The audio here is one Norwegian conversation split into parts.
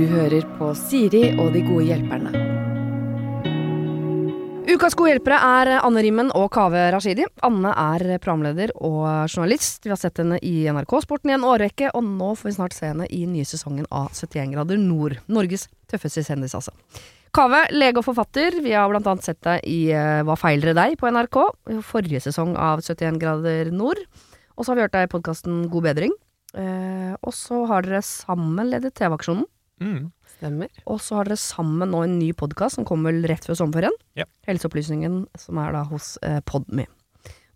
Du hører på Siri og de gode hjelperne. Ukas gode hjelpere er Anne Rimmen og Kaveh Rashidi. Anne er programleder og journalist. Vi har sett henne i NRK Sporten i en årrekke, og nå får vi snart se henne i nye sesongen av 71 grader nord. Norges tøffeste kjendis, altså. Kaveh, lege og forfatter. Vi har blant annet sett deg i eh, Hva feiler deg på NRK, forrige sesong av 71 grader nord. Og så har vi hørt deg i podkasten God bedring. Eh, og så har dere sammen ledet TV-aksjonen. Mm. Stemmer. Og så har dere sammen nå en ny podkast som kommer vel rett før sommerferien. Ja. Helseopplysningen, som er da hos eh, Podme.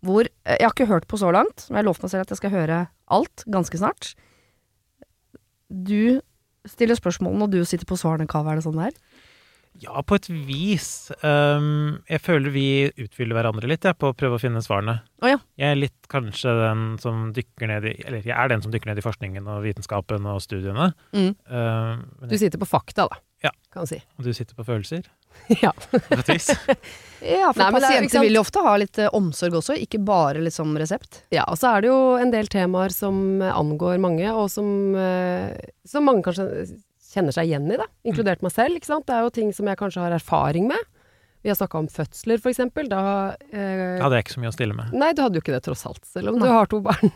Hvor eh, Jeg har ikke hørt på så langt, men jeg har lovt meg selv at jeg skal høre alt ganske snart. Du stiller spørsmålene, og du sitter på svarene, Kaveh. Er det sånn det er? Ja, på et vis. Um, jeg føler vi utfyller hverandre litt, ja, på å prøve å finne svarene. Oh, ja. Jeg er litt kanskje den som dykker ned i Eller jeg er den som dykker ned i forskningen og vitenskapen og studiene. Mm. Um, men Du sitter på fakta, da. Ja. Kan man si. og du sitter på følelser, ja. på et vis. Ja, for Nei, er pasienter vil jo ofte ha litt uh, omsorg også, ikke bare liksom resept. ja, og så er det jo en del temaer som angår mange, og som, uh, som mange kanskje kjenner seg igjen i, da. Inkludert meg selv, ikke sant. Det er jo ting som jeg kanskje har erfaring med. Vi har snakka om fødsler, eksempel. Da eh, Hadde jeg ikke så mye å stille med. Nei, du hadde jo ikke det, tross alt. Selv om Nei. du har to barn.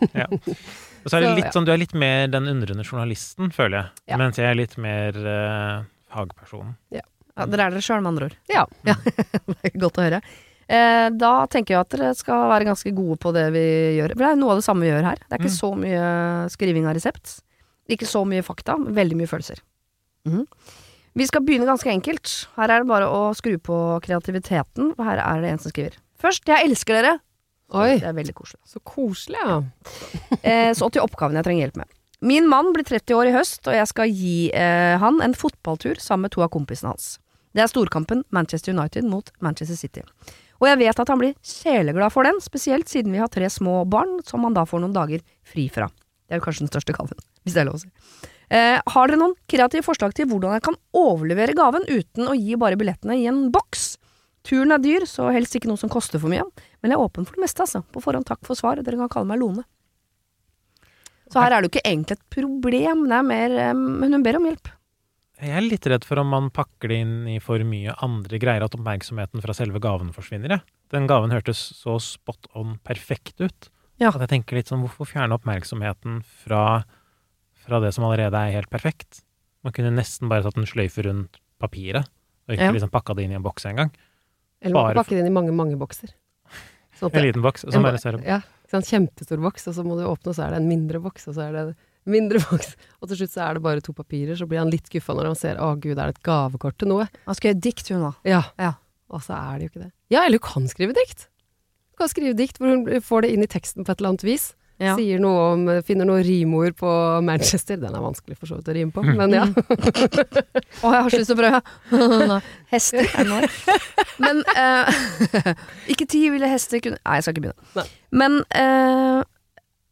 Og så er det litt sånn, du er litt mer den undrende journalisten, føler jeg. Ja. Mens jeg er litt mer eh, fagpersonen. Ja, dere er dere sjøl, med andre ord. Ja. Det er Godt å høre. Eh, da tenker jeg at dere skal være ganske gode på det vi gjør. For det er noe av det samme vi gjør her. Det er ikke Mm. så mye skriving av resept. Ikke så mye fakta, men veldig mye følelser. Mhm. Vi skal begynne ganske enkelt. Her er det bare å skru på kreativiteten. Og her er det en som skriver. Først, jeg elsker dere. Oi, Det er veldig koselig. så koselig, ja. Eh, så til oppgaven jeg trenger hjelp med. Min mann blir 30 år i høst, og jeg skal gi eh, han en fotballtur sammen med to av kompisene hans. Det er storkampen Manchester United mot Manchester City. Og jeg vet at han blir sjeleglad for den, spesielt siden vi har tre små barn som han da får noen dager fri fra. Det er jo kanskje den største gaven, hvis det er lov å si. Eh, har dere noen kreative forslag til hvordan jeg kan overlevere gaven uten å gi bare billettene i en boks? Turen er dyr, så helst ikke noe som koster for mye. Men jeg er åpen for det meste, altså. På forhånd takk for svar. Dere kan kalle meg Lone. Så her er det jo ikke egentlig et problem, det er mer Men hun ber om hjelp. Jeg er litt redd for om man pakker det inn i for mye andre greier, at oppmerksomheten fra selve gaven forsvinner. Jeg. Den gaven hørtes så spot on perfekt ut. Ja. At jeg tenker litt sånn, hvorfor fjerne oppmerksomheten fra, fra det som allerede er helt perfekt? Man kunne nesten bare tatt en sløyfe rundt papiret, og ikke Ja. liksom pakka det inn i en boks engang. Eller man kan pakke det inn i mange, mange bokser. Sånn at En liten boks, og så bare ser opp. Ja, en kjempestor boks, og så må du åpne, og så er det en mindre boks, og så er det en mindre boks. Og til slutt så er det bare to papirer, så blir han litt skuffa når han ser å gud, er det et gavekort til noe? Han skal gjøre dikt, hun da. Ja. Ja. Og så er det jo ikke det. Ja, eller hun kan skrive dikt. Hun kan skrive dikt hvor hun får det inn i teksten på et eller annet vis. Ja. Sier noe om, finner noe rimord på Manchester. Den er vanskelig for så vidt å rime på, men ja. Å, jeg har så lyst til å prøve. Hester er noe Men uh, Ikke ti ville hester kunne Nei, jeg skal ikke begynne. Nei. Men uh,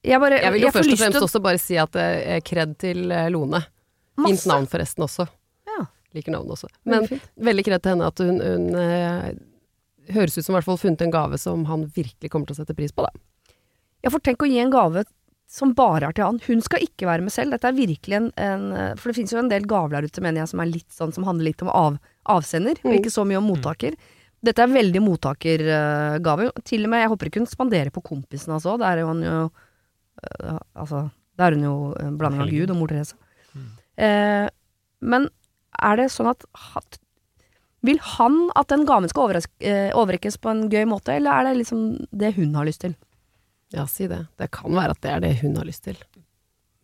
jeg bare Jeg vil jo jeg først og fremst å- også bare si at det er kred til Lone. Lone. Fint navn forresten også. Ja. Liker navnet også. Men Veldig kred til henne at hun, hun eh, høres ut som i hvert fall funnet en gave som han virkelig kommer til å sette pris på, da. Ja, for tenk å gi en gave som bare er til han. Hun skal ikke være med selv. Dette er virkelig en, en For det finnes jo en del gaver der ute, mener jeg, som er litt sånn som handler litt om av, avsender, og Mm. ikke så mye om mottaker. Dette er veldig mottakergave. Til og med, jeg håper ikke hun spanderer på kompisen hans òg. Der er hun jo øh, Altså, da er hun jo en blanding av Gud og mor Therese. Mm. Eh, men er det sånn at hat, Vil han at den gaven skal eh, overrekkes på en gøy måte, eller er det liksom det hun har lyst til? Ja, si det. Det kan være at det er det hun har lyst til.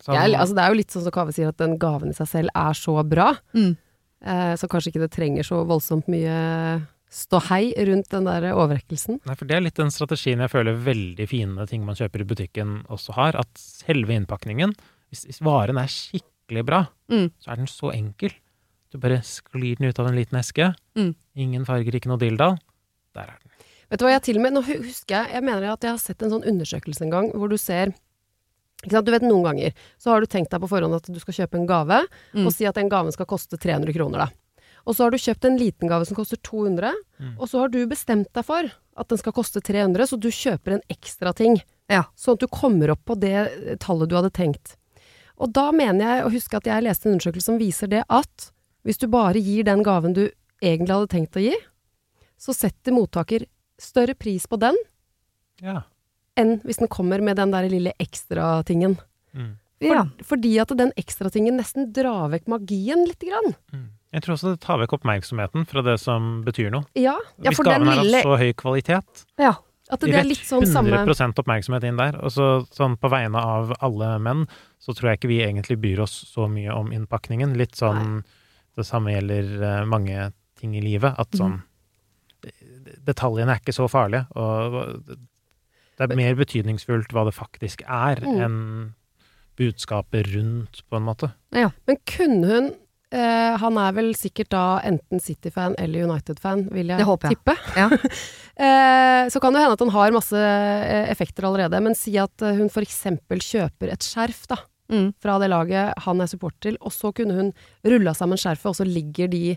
Sånn, Jeg, altså, det er jo litt sånn som Kave sier, at den gaven i seg selv er så bra, Mm. eh, så kanskje ikke det trenger så voldsomt mye ståhei rundt den der overrekkelsen. Nei, for Det er litt den strategien jeg føler veldig fine ting man kjøper i butikken også har. At selve innpakningen, hvis, hvis varen er skikkelig bra, Mm. så er den så enkel. Du bare sklir den ut av en liten eske. Mm. Ingen farger, ikke noe dilldall. Der er den. Vet du hva jeg til og med Nå husker jeg Jeg mener at jeg har sett en sånn undersøkelse en gang hvor du ser? Du vet Noen ganger så har du tenkt deg på forhånd at du skal kjøpe en gave, Mm. og si at den gaven skal koste 300 kroner. da. Og så har du kjøpt en liten gave som koster 200, Mm. og så har du bestemt deg for at den skal koste 300, så du kjøper en ekstra ting. Ja. Sånn at du kommer opp på det tallet du hadde tenkt. Og da mener jeg å huske at jeg leste en undersøkelse som viser det at hvis du bare gir den gaven du egentlig hadde tenkt å gi, så setter mottaker større pris på den Ja. enn hvis den kommer med den der lille ekstratingen. Mm. For, Ja. Fordi at den ekstratingen nesten drar vekk magien lite grann. Mm. Jeg tror også det tar vekk oppmerksomheten fra det som betyr noe. Ja, Ja, Hvis gaven er av lille- så høy kvalitet, ja. at det er rett litt sånn samme 100 oppmerksomhet inn der. Og så sånn på vegne av alle menn, så tror jeg ikke vi egentlig byr oss så mye om innpakningen. Litt sånn Det samme gjelder eh, mange ting i livet. At sånn Detaljene er ikke så farlige. Og det er mer betydningsfullt hva det faktisk er, Mm. enn budskapet rundt, på en måte. Men kunne hun eh, Han er vel sikkert da enten City-fan eller United-fan, vil jeg Det håper jeg. tippe. Ja. eh, så kan det hende at han har masse eh, effekter allerede, men si at eh, hun f.eks. kjøper et skjerf, da. Mm. fra det laget han er support til, og så kunne hun rulla sammen skjerfet, og så ligger de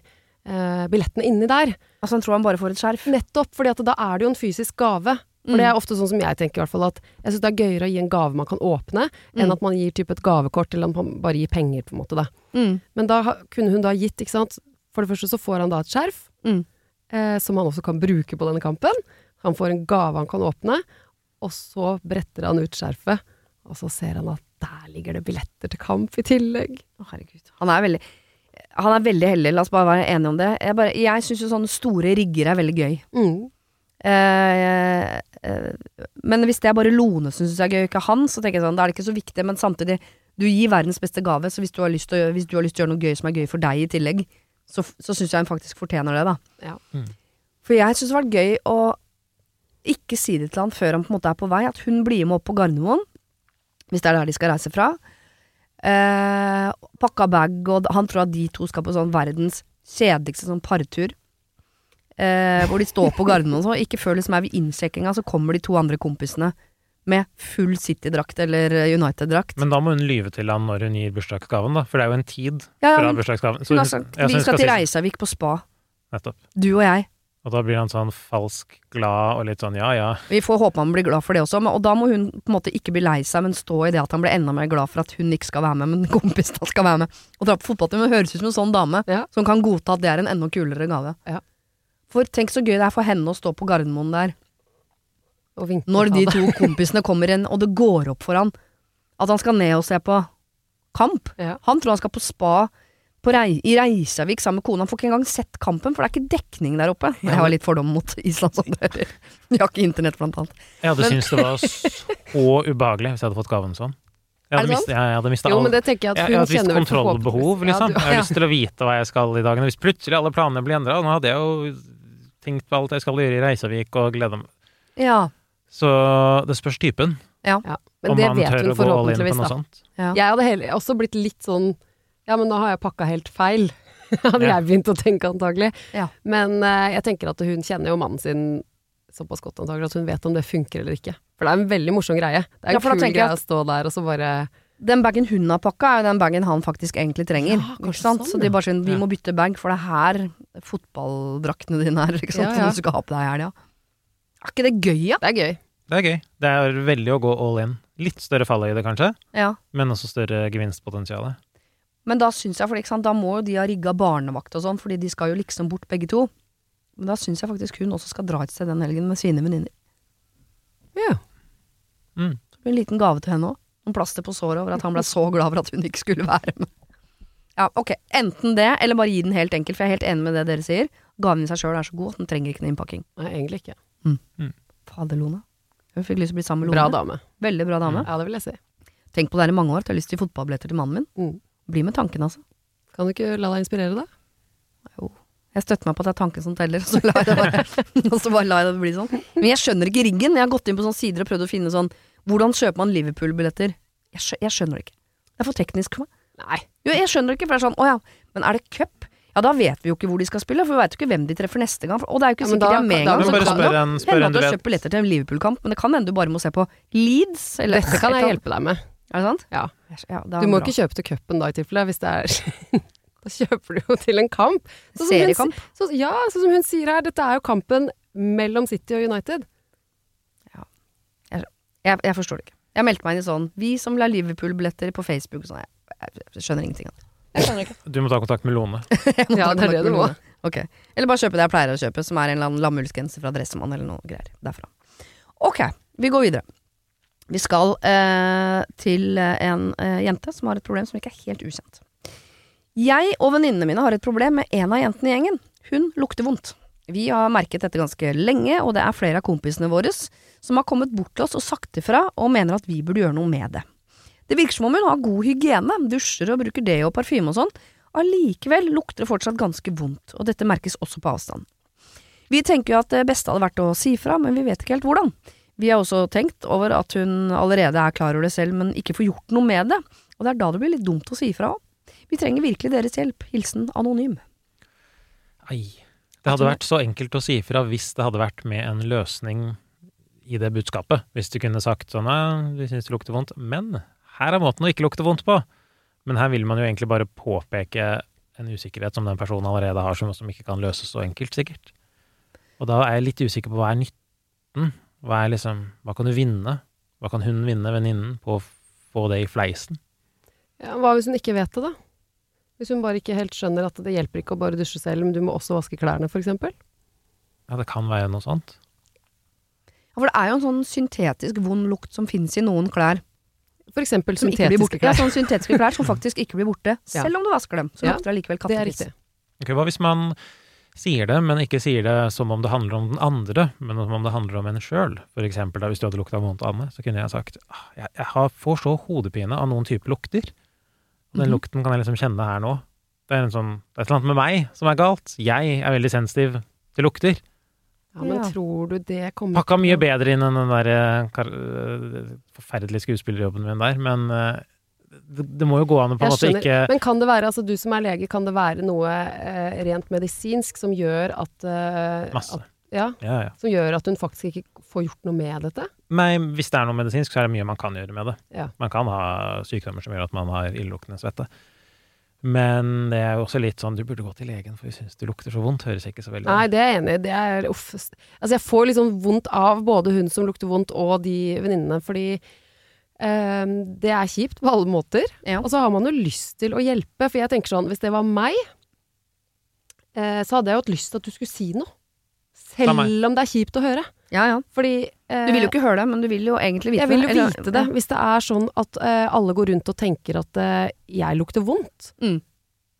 billettene inni der. Altså, han tror han bare får et skjerf. Nettopp, fordi da er det jo en fysisk gave. For Mm. det er ofte sånn som jeg tenker, i hvert fall, at jeg syns det er gøyere å gi en gave man kan åpne, enn Mm. at man gir type et gavekort, eller at man bare gir penger, på en måte. Da. Mm. Men da kunne hun da gitt, ikke sant For det første så får han da et skjerf, Mm. eh, som han også kan bruke på denne kampen. Han får en gave han kan åpne, og så bretter han ut skjerfet, og så ser han at der ligger det billetter til kamp i tillegg. Å, herregud. Han er veldig Han er veldig heldig, la oss bare være enige om det. Jeg, bare- jeg syns jo sånne store rigger er veldig gøy. Mm. Uh, uh, men hvis det er bare Lone som syns det er gøy, og ikke han, så tenker jeg sånn, da er det ikke så viktig. Men samtidig, du gir verdens beste gave, så hvis du har lyst til å, gjøre- hvis du har lyst til å gjøre noe gøy som er gøy for deg i tillegg, så, så syns jeg hun faktisk fortjener det, da. Ja. Mm. For jeg syns det har vært gøy å ikke si det til han før han på en måte er på vei, at hun blir med opp på Gardermoen, hvis det er der de skal reise fra. Eh, pakka bag, og han tror at de to skal på sånn verdens kjedeligste sånn partur. Eh, hvor de står på Gardermoen og sånn. Ikke før liksom er ved innsjekkinga, så kommer de to andre kompisene med full City-drakt eller United-drakt. Men da må hun lyve til han når hun gir bursdagsgaven, da. For det er jo en tid Ja, fra ja, bursdagsgaven. Så hun har sagt vi skal, skal til Reisavik på spa, Nettopp. du og jeg. Og da blir han sånn falsk glad og litt sånn ja ja. Vi får håpe han blir glad for det også, og da må hun på en måte ikke bli lei seg, men stå i det at han blir enda mer glad for at hun ikke skal være med, men kompisen skal være med. Og dra på fotballtur. Men høres ut som en sånn dame Ja. som kan godta at det er en enda kulere gave. Ja. For tenk så gøy det er for henne å stå på Gardermoen der, Og vinke når de to kompisene kommer inn, og det går opp for han at han skal ned og se på kamp. Ja. Han tror han skal på spa rei i Reisavik sammen med kona. Han får ikke engang sett kampen, for det er ikke dekning der oppe. Jeg har litt fordom mot Island som det hører. De har ikke internett, blant annet. Jeg hadde syntes det var så ubehagelig hvis jeg hadde fått gaven sånn. Jeg hadde mist- jeg hadde mista Jo, men det jeg at jeg, hun jeg hadde visst kontrollbehov, liksom. Ja, du- jeg har ja. lyst til å vite hva jeg skal i dagene. Hvis plutselig alle planene blir endra, nå hadde jeg jo tenkt på alt jeg skal gjøre i Reisavik og gleda meg Ja. Så det spørs typen. Men om det vet hun forhåpentligvis, da. ja. Jeg hadde heller også blitt litt sånn Ja, men nå har jeg pakka helt feil. hadde Ja. jeg begynt å tenke, antagelig. Ja. Men uh, jeg tenker at hun kjenner jo mannen sin såpass godt, antagelig, at hun vet om det funker eller ikke. For det er en veldig morsom greie. Det er en ja, kul greie å stå der og så bare Den bagen hun har pakka, er jo den bagen han faktisk egentlig trenger. Ja, ikke sant? sånn, så de bare sier vi må bytte bag, for det er her fotballdraktene dine er. Ikke sant? Ja, ja. Som du skal ha på deg i helga. Er ikke det gøy, ja? Det er gøy. Det er gøy. Det er veldig å gå all in. Litt større fallhøyde, kanskje, ja? men også større gevinstpotensial. Men da syns jeg, for ikke sant, da må jo de ha rigga barnevakt og sånn, fordi de skal jo liksom bort begge to. Men da syns jeg faktisk hun også skal dra et sted den helgen med sine venninner. Ja. Mm. En liten gave til henne òg. Noen plaster på såret over at han ble så glad for at hun ikke skulle være med. Ja, ok. Enten det, eller bare gi den helt enkel, for jeg er helt enig med det dere sier. Gaven i seg sjøl er så god at den trenger ikke noe innpakking. Nei, egentlig ikke. Fader, Lone. Hun fikk lyst til å bli sammen med Lone. Bra dame. Veldig bra dame. Ja, det vil jeg si. Tenk på det her i mange år. at Jeg har lyst til fotballbilletter til mannen min. Mm. Bli med tanken, altså. Kan du ikke la deg inspirere, da? Jo. Jeg støtter meg på at det er tanken som teller, og så lar jeg det bare, og så bare lar jeg det bli sånn. Men jeg skjønner ikke riggen. Jeg har gått inn på sånne sider og prøvd å finne sånn Hvordan kjøper man Liverpool-billetter? Jeg, skjø jeg skjønner det ikke. Det er for teknisk for meg. Nei. Jo, jeg skjønner det ikke, for det er sånn Å ja, men er det cup? Ja, da vet vi jo ikke hvor de skal spille, for vi veit jo ikke hvem de treffer neste gang. Og det er jo ikke Ja, sikkert da- de er med engang. Så kan det hende en at du har vet. kjøpt billetter til en Liverpool-kamp, men det kan hende du bare må se på Leeds. Eller Dette kan jeg hjelpe deg med. Er det sant? Ja. Ja, det Du må bra. ikke kjøpe til cupen da, i tilfelle, hvis det er Da kjøper du jo til en kamp. Sånn Seriekamp. Så, ja, sånn som hun sier her, dette er jo kampen mellom City og United. Jeg, jeg forstår det ikke. Jeg meldte meg inn i sånn Vi som vil ha Liverpool-billetter på Facebook og sånn. Jeg, jeg, jeg skjønner ingenting av det. Jeg. Du må ta kontakt med Lone. Ja, det er det du må. Okay. Ok. Eller bare kjøpe det jeg pleier å kjøpe, som er en eller annen lammullsgenser fra Dressmann eller noe greier derfra. Ok, vi går videre. Vi skal eh, til eh, en eh, jente som har et problem som ikke er helt ukjent. Jeg og venninnene mine har et problem med en av jentene i gjengen. Hun lukter vondt. Vi har merket dette ganske lenge, og det er flere av kompisene våre som har kommet bort til oss og sagt ifra og mener at vi burde gjøre noe med det. Det virker som om hun har god hygiene, dusjer og bruker deo og parfyme og sånn. Allikevel lukter det fortsatt ganske vondt, og dette merkes også på avstand. Vi tenker jo at det beste hadde vært å si fra, men vi vet ikke helt hvordan. Vi har også tenkt over at hun allerede er klar over det selv, men ikke får gjort noe med det, og det er da det blir litt dumt å si fra òg. Vi trenger virkelig deres hjelp. Hilsen anonym. Ai. Det hadde vært så enkelt å si ifra hvis det hadde vært med en løsning i det budskapet. Hvis du kunne sagt sånn «Nei, vi syns det lukter vondt, men her er måten å ikke lukte vondt på. Men her vil man jo egentlig bare påpeke en usikkerhet som den personen allerede har, som ikke kan løses så enkelt, sikkert. Og da er jeg litt usikker på hva er nytten? Hva er liksom Hva kan du vinne? Hva kan hun vinne, venninnen, på å få det i fleisen? Ja, hva hvis hun ikke vet det, da? Hvis hun bare ikke helt skjønner at det hjelper ikke å bare dusje selv, men du må også vaske klærne, for eksempel? Ja, det kan være noe sånt. Ja, for det er jo en sånn syntetisk vond lukt som finnes i noen klær. For eksempel Som ikke blir borte. syntetiske klær. Ja, sånn syntetiske klær som faktisk ikke blir borte, selv om du vasker dem. Så Ja, lukter det allikevel kattepis. riktig. Hva hvis man sier det, men ikke sier det som om det handler om den andre, men som om det handler om en sjøl? For eksempel da, hvis du hadde lukta vondt av Anne, så kunne jeg sagt «Ah, jeg, jeg har, får så hodepine av noen typer lukter. Og den Mhm. lukten kan jeg liksom kjenne her nå. Det er, en sånn, det er et eller annet med meg som er galt. Jeg er veldig sensitiv til lukter. Ja, men Ja. tror du det kommer Pakka mye bedre inn enn den der eh, eh, forferdelige skuespillerjobben min der, men eh, det, må jo gå an å på en måte ikke Men kan det være, altså du som er lege, kan det være noe eh, rent medisinsk som gjør at, eh, Masse. at ja, Ja, ja. som gjør at hun faktisk ikke får gjort noe med dette? Nei, hvis det er noe medisinsk, så er det mye man kan gjøre med det. Ja. Man kan ha sykdommer som gjør at man har illeluktende svette. Men det er jo også litt sånn du burde gå til legen, for vi syns du lukter så vondt. Høres ikke så veldig Nei, det er jeg enig i. Det er uff. Altså jeg får liksom vondt av både hun som lukter vondt og de venninnene, fordi det er kjipt på alle måter. Ja. Og så har man jo lyst til å hjelpe, for jeg tenker sånn, hvis det var meg, eh, så hadde jeg jo hatt lyst til at du skulle si noe. Selv om det er kjipt å høre. Ja, ja. Fordi eh, Du vil jo ikke høre det, men du vil jo egentlig vite jeg vil jo det. eller- vite det. Hvis det er sånn at eh, alle går rundt og tenker at eh, jeg lukter vondt, Mm.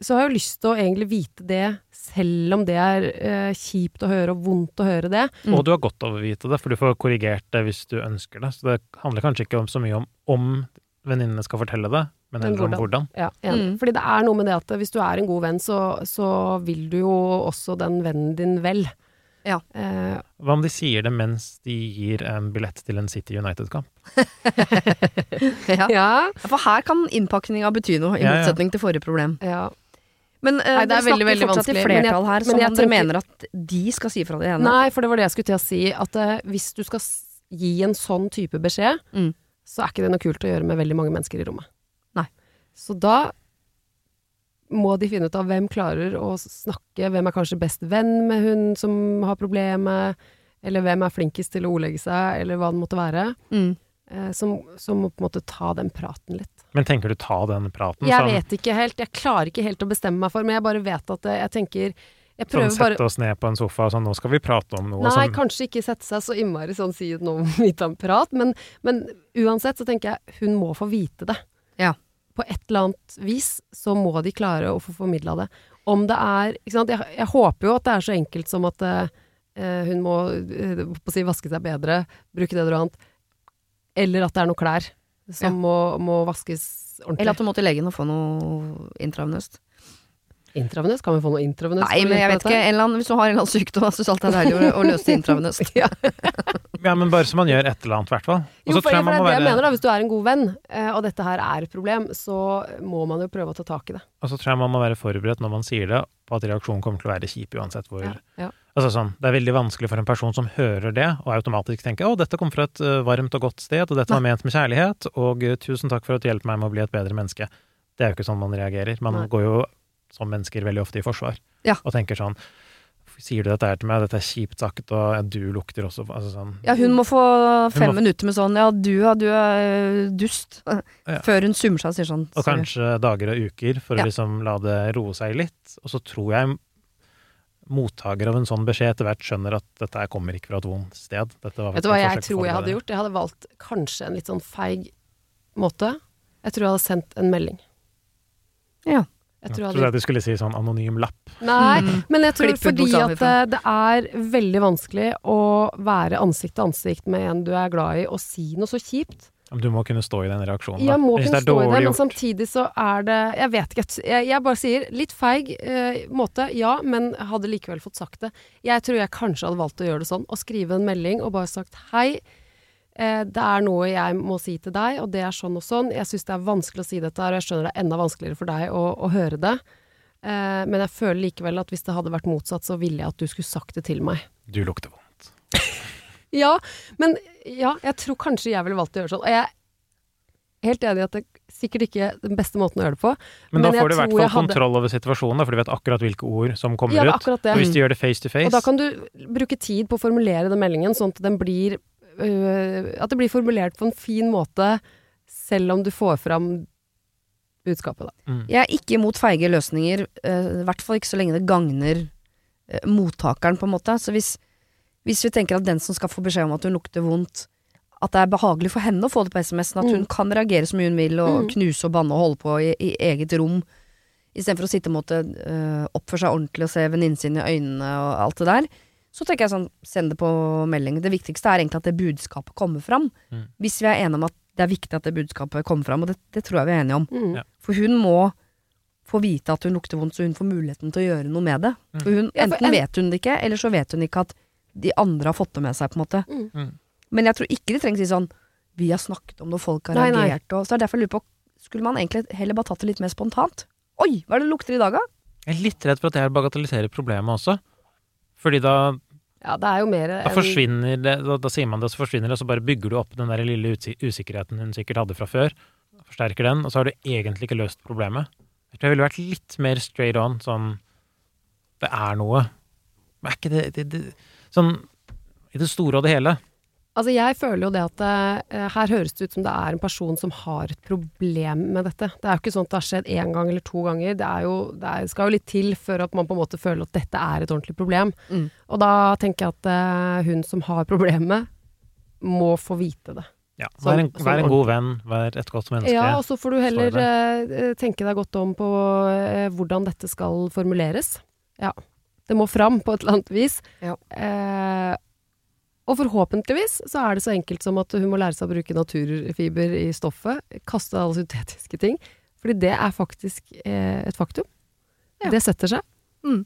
Så har jeg jo lyst til å egentlig vite det, selv om det er eh, kjipt å høre og vondt å høre det. Mm. Og du har godt av å vite det, for du får korrigert det hvis du ønsker det. Så det handler kanskje ikke om så mye om om venninnene skal fortelle det, men Men heller om hvordan. Ja. Mm. Fordi det er noe med det at hvis du er en god venn, så, så vil du jo også den vennen din vel. Ja. Eh, Hva om de sier det mens de gir en billett til en City United-kamp? Ja. ja. For her kan innpakninga bety noe, i Ja, ja. motsetning til forrige problem. ja. Men uh, Nei, det er veldig, veldig vanskelig, men jeg- her, men jeg tenker- mener at de skal si fra det ene. Nei, for det var det jeg skulle til å si. At uh, hvis du skal gi en sånn type beskjed, Mm. så er ikke det noe kult å gjøre med veldig mange mennesker i rommet. Nei. Så da må de finne ut av hvem klarer å snakke, hvem er kanskje best venn med hun som har problemet, eller hvem er flinkest til å ordlegge seg, eller hva det måtte være. Mm. Eh, som, som må på en måte ta den praten litt. Men tenker du ta den praten? Jeg sånn, vet ikke helt, jeg klarer ikke helt å bestemme meg for, men jeg bare vet at eh, jeg tenker Jeg sånn prøver bare sette oss ned på en sofa og sånn, nå skal vi prate om noe. Nei, sånn, kanskje ikke sette seg så innmari sånn si nå vi tar en prat, men, men uansett så tenker jeg hun må få vite det. Ja. På et eller annet vis så må de klare å få formidla det. Om det er ikke sant? Jeg, jeg håper jo at det er så enkelt som at eh, hun må eh, på å si, vaske seg bedre, bruke det eller at det er noe klær som Ja. må, må vaskes ordentlig. Eller at du må til legen og få noe intravenøst. Intravenøst? Kan vi få noe intravenøst? Nei, men jeg vet ikke. En eller annen, hvis du har en eller annen sykdom, så syns alt er deilig å, å løse det intravenøst. Ja. Men Ja, men bare så man gjør et eller annet, i hvert fall. Jo, for, jeg for det er det jeg mener da, Hvis du er en god venn, eh, og dette her er et problem, så må man jo prøve å ta tak i det. Og så tror jeg man må være forberedt når man sier det, på at reaksjonen kommer til å være kjip uansett hvor Ja, ja. Altså sånn, Det er veldig vanskelig for en person som hører det, og automatisk tenker å, dette kom fra et eh, varmt og godt sted, og dette var ment med kjærlighet, og eh, tusen takk for at du hjelper meg med å bli et bedre menneske. Det er jo ikke sånn man reagerer. Man Nei. går jo som mennesker veldig ofte i forsvar Ja. og tenker sånn Sier du dette her til meg, dette er kjipt sagt, og ja, du lukter også altså sånn Ja, hun må få fem må- minutter med sånn Ja, du, ja, du er dust. Før hun summer seg og sier sånn Og kanskje dager og uker for Ja. å liksom la det roe seg litt. Og så tror jeg mottaker av en sånn beskjed etter hvert skjønner at dette kommer ikke fra et vondt sted. Dette var Vet du hva jeg tror jeg hadde gjort? Jeg hadde valgt kanskje en litt sånn feig måte. Jeg tror jeg hadde sendt en melding. Ja. Jeg trodde at du skulle si sånn anonym lapp. Nei, Mm. men jeg tror Klippet fordi at eh, det er veldig vanskelig å være ansikt til ansikt med en du er glad i, og si noe så kjipt. Men Du må kunne stå i den reaksjonen. Jeg må kunne stå i det, men samtidig så er det Jeg vet ikke. Jeg, jeg bare sier litt feig eh, måte, ja, men hadde likevel fått sagt det. Jeg tror jeg kanskje hadde valgt å gjøre det sånn, å skrive en melding og bare sagt hei. Eh, det er noe jeg må si til deg, og det er sånn og sånn. Jeg syns det er vanskelig å si dette her, og jeg skjønner det er enda vanskeligere for deg å, å høre det. Eh, men jeg føler likevel at hvis det hadde vært motsatt, så ville jeg at du skulle sagt det til meg. Du lukter vondt. Ja, men ja, jeg tror kanskje jeg ville valgt å gjøre sånn. Og jeg er helt enig i at det er sikkert ikke den beste måten å gjøre det på. Men, da men får du i hvert fall hadde- kontroll over situasjonen, for du vet akkurat hvilke ord som kommer Ja, ut. Og hvis du gjør det face to face Og da kan du bruke tid på å formulere den meldingen, sånn at den blir At det blir formulert på en fin måte, selv om du får fram budskapet, da. mm. Jeg er ikke imot feige løsninger, eh, i hvert fall ikke så lenge det gagner uh, mottakeren, på en måte. Så hvis, hvis vi tenker at den som skal få beskjed om at hun lukter vondt, at det er behagelig for henne å få det på SMS-en, at Mm. hun kan reagere så mye hun vil, og Mm. knuse og banne og holde på i, i eget rom, istedenfor å sitte og måtte uh, oppføre seg ordentlig og se venninnen sin i øynene og alt det der, så tenker jeg sånn, send det på melding. Det viktigste er egentlig at det budskapet kommer fram. Mm. Hvis vi er enige om at det er viktig at det budskapet kommer fram, og det, det tror jeg vi er enige om. Mm. Ja. For hun må få vite at hun lukter vondt, så hun får muligheten til å gjøre noe med det. Mm. For hun, Ja, for enten en- vet hun det ikke, eller så vet hun ikke at de andre har fått det med seg, på en måte. Mm. Mm. Men jeg tror ikke de trenger å si sånn Vi har snakket om det, og folk har Nei, nei. reagert, og så er derfor jeg lurer på Skulle man egentlig heller bare tatt det litt mer spontant? Oi, hva er det det lukter i dag, da? Jeg er litt redd for at jeg bagatelliserer problemet også. Fordi da, Ja, det er jo mer da forsvinner det, da, da sier man det, så forsvinner det, og så bare bygger du opp den der lille usikkerheten hun sikkert hadde fra før. Forsterker den, og så har du egentlig ikke løst problemet. Jeg tror jeg ville vært litt mer straight on, sånn Det er noe. Men er ikke det, det, det Sånn i det store og det hele. Altså jeg føler jo det at eh, her høres det ut som det er en person som har et problem med dette. Det er jo ikke sånn at det har skjedd én gang eller to ganger. Det, er jo, det er, skal jo litt til før at man på en måte føler at dette er et ordentlig problem. Mm. Og da tenker jeg at uh, hun som har problemet, må få vite det. Ja, vær en, vær en god venn, vær et godt menneske. Ja, og så får du heller eh, tenke deg godt om på uh, hvordan dette skal formuleres. Ja. Det må fram på et eller annet vis. Ja. Eh, og forhåpentligvis så er det så enkelt som at hun må lære seg å bruke naturfiber i stoffet. Kaste alle syntetiske ting. Fordi det er faktisk eh, et faktum. Ja. Det setter seg. Mm.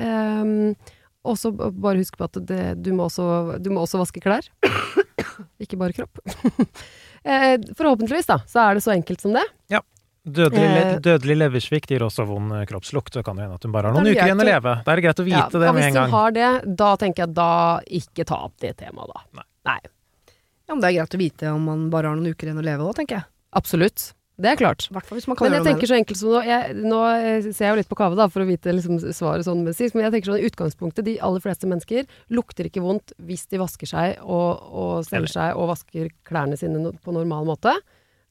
Um, og så bare husk på at det, du, må også, du må også vaske klær. Ikke bare kropp. eh, forhåpentligvis, da, så er det så enkelt som det. Dødelig, le- Eh, dødelig leversvikt gir også vond eh, kroppslukt, så kan det hende at hun bare har noen uker igjen å leve. Da er det greit å vite Ja, det med hvis en hun gang. har det, da tenker jeg da ikke ta opp det temaet, da. Nei. Nei. Ja, men det er greit å vite om man bare har noen uker igjen å leve òg, tenker jeg. Absolutt. Det er klart. Hvis Men jeg tenker så enkelt som nå, jeg, nå eh, ser jeg jo litt på kave da, for å vite liksom, svaret sånn medisinsk, men jeg tenker sånn i utgangspunktet, de aller fleste mennesker lukter ikke vondt hvis de vasker seg og, og steller seg og vasker klærne sine på normal måte.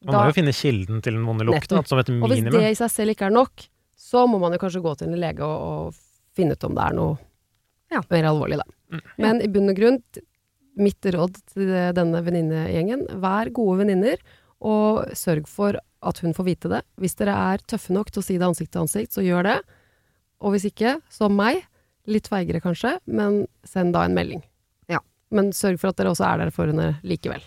Man må jo finne kilden til den vonde lukten, som et og hvis det i seg selv ikke er nok, så må man jo kanskje gå til en lege og, og finne ut om det er noe Ja. mer alvorlig, da. Mm. Men i bunn og grunn, mitt råd til denne venninnegjengen, vær gode venninner, og sørg for at hun får vite det. Hvis dere er tøffe nok til å si det ansikt til ansikt, så gjør det. Og hvis ikke, som meg, litt feigere kanskje, men send da en melding. Ja. Men sørg for at dere også er der for henne likevel.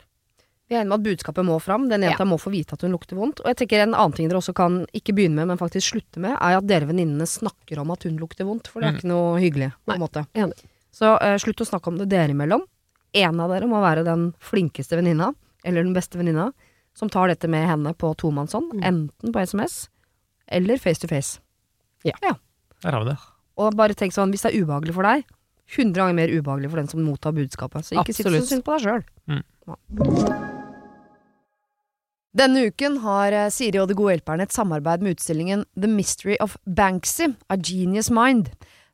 Vi er enig med at budskapet må fram. Den jenta Ja. må få vite at hun lukter vondt. Og jeg tenker en annen ting dere også kan ikke begynne med, men faktisk slutte med, er at dere venninnene snakker om at hun lukter vondt. For det er Mm. ikke noe hyggelig, på en måte. enig. Så uh, slutt å snakke om det dere imellom. En av dere må være den flinkeste venninna, eller den beste venninna, som tar dette med henne på tomannshånd, Mm. enten på SMS eller face to face. Der har vi det. Og bare tenk sånn, hvis det er ubehagelig for deg, 100 ganger mer ubehagelig for den som mottar budskapet. Så ikke sitt så synd på deg sjøl. Mm. Denne uken har eh, Siri og De gode hjelperne et samarbeid med utstillingen The Mystery of Banksy, A Genius Mind.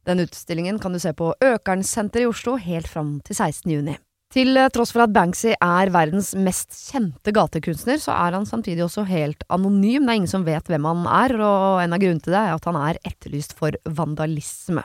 Den utstillingen kan du se på Økernsenteret i Oslo helt fram til 16. juni. Til eh, tross for at Banksy er verdens mest kjente gatekunstner, så er han samtidig også helt anonym. Det er ingen som vet hvem han er, og en av grunnene til det er at han er etterlyst for vandalisme.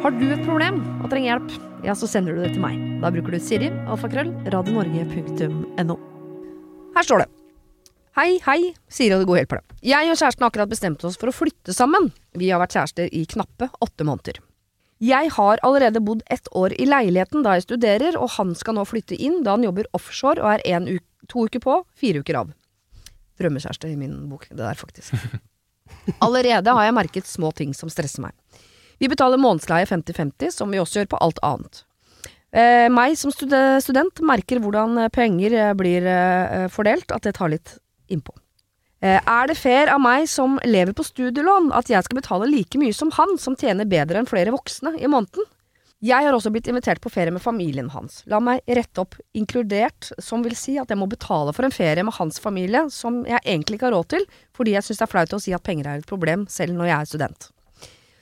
Har du et problem og trenger hjelp, ja, så sender du det til meg. Da bruker du Siri, alfakrøll, radionorge.no. Her står det. Hei, hei, Siri og det gode hjelperne. Jeg og kjæresten har akkurat bestemt oss for å flytte sammen. Vi har vært kjærester i knappe åtte måneder. Jeg har allerede bodd ett år i leiligheten da jeg studerer, og han skal nå flytte inn da han jobber offshore og er uke, to uker på, fire uker av. Drømmekjæreste i min bok, det der faktisk. Allerede har jeg merket små ting som stresser meg. Vi betaler månedsleie 50-50, som vi også gjør på alt annet. Eh, meg som stude student merker hvordan eh, penger eh, blir eh, fordelt, at det tar litt innpå. Eh, er det fair av meg som lever på studielån, at jeg skal betale like mye som han, som tjener bedre enn flere voksne i måneden? Jeg har også blitt invitert på ferie med familien hans. La meg rette opp inkludert, som vil si at jeg må betale for en ferie med hans familie, som jeg egentlig ikke har råd til, fordi jeg syns det er flaut å si at penger er et problem, selv når jeg er student.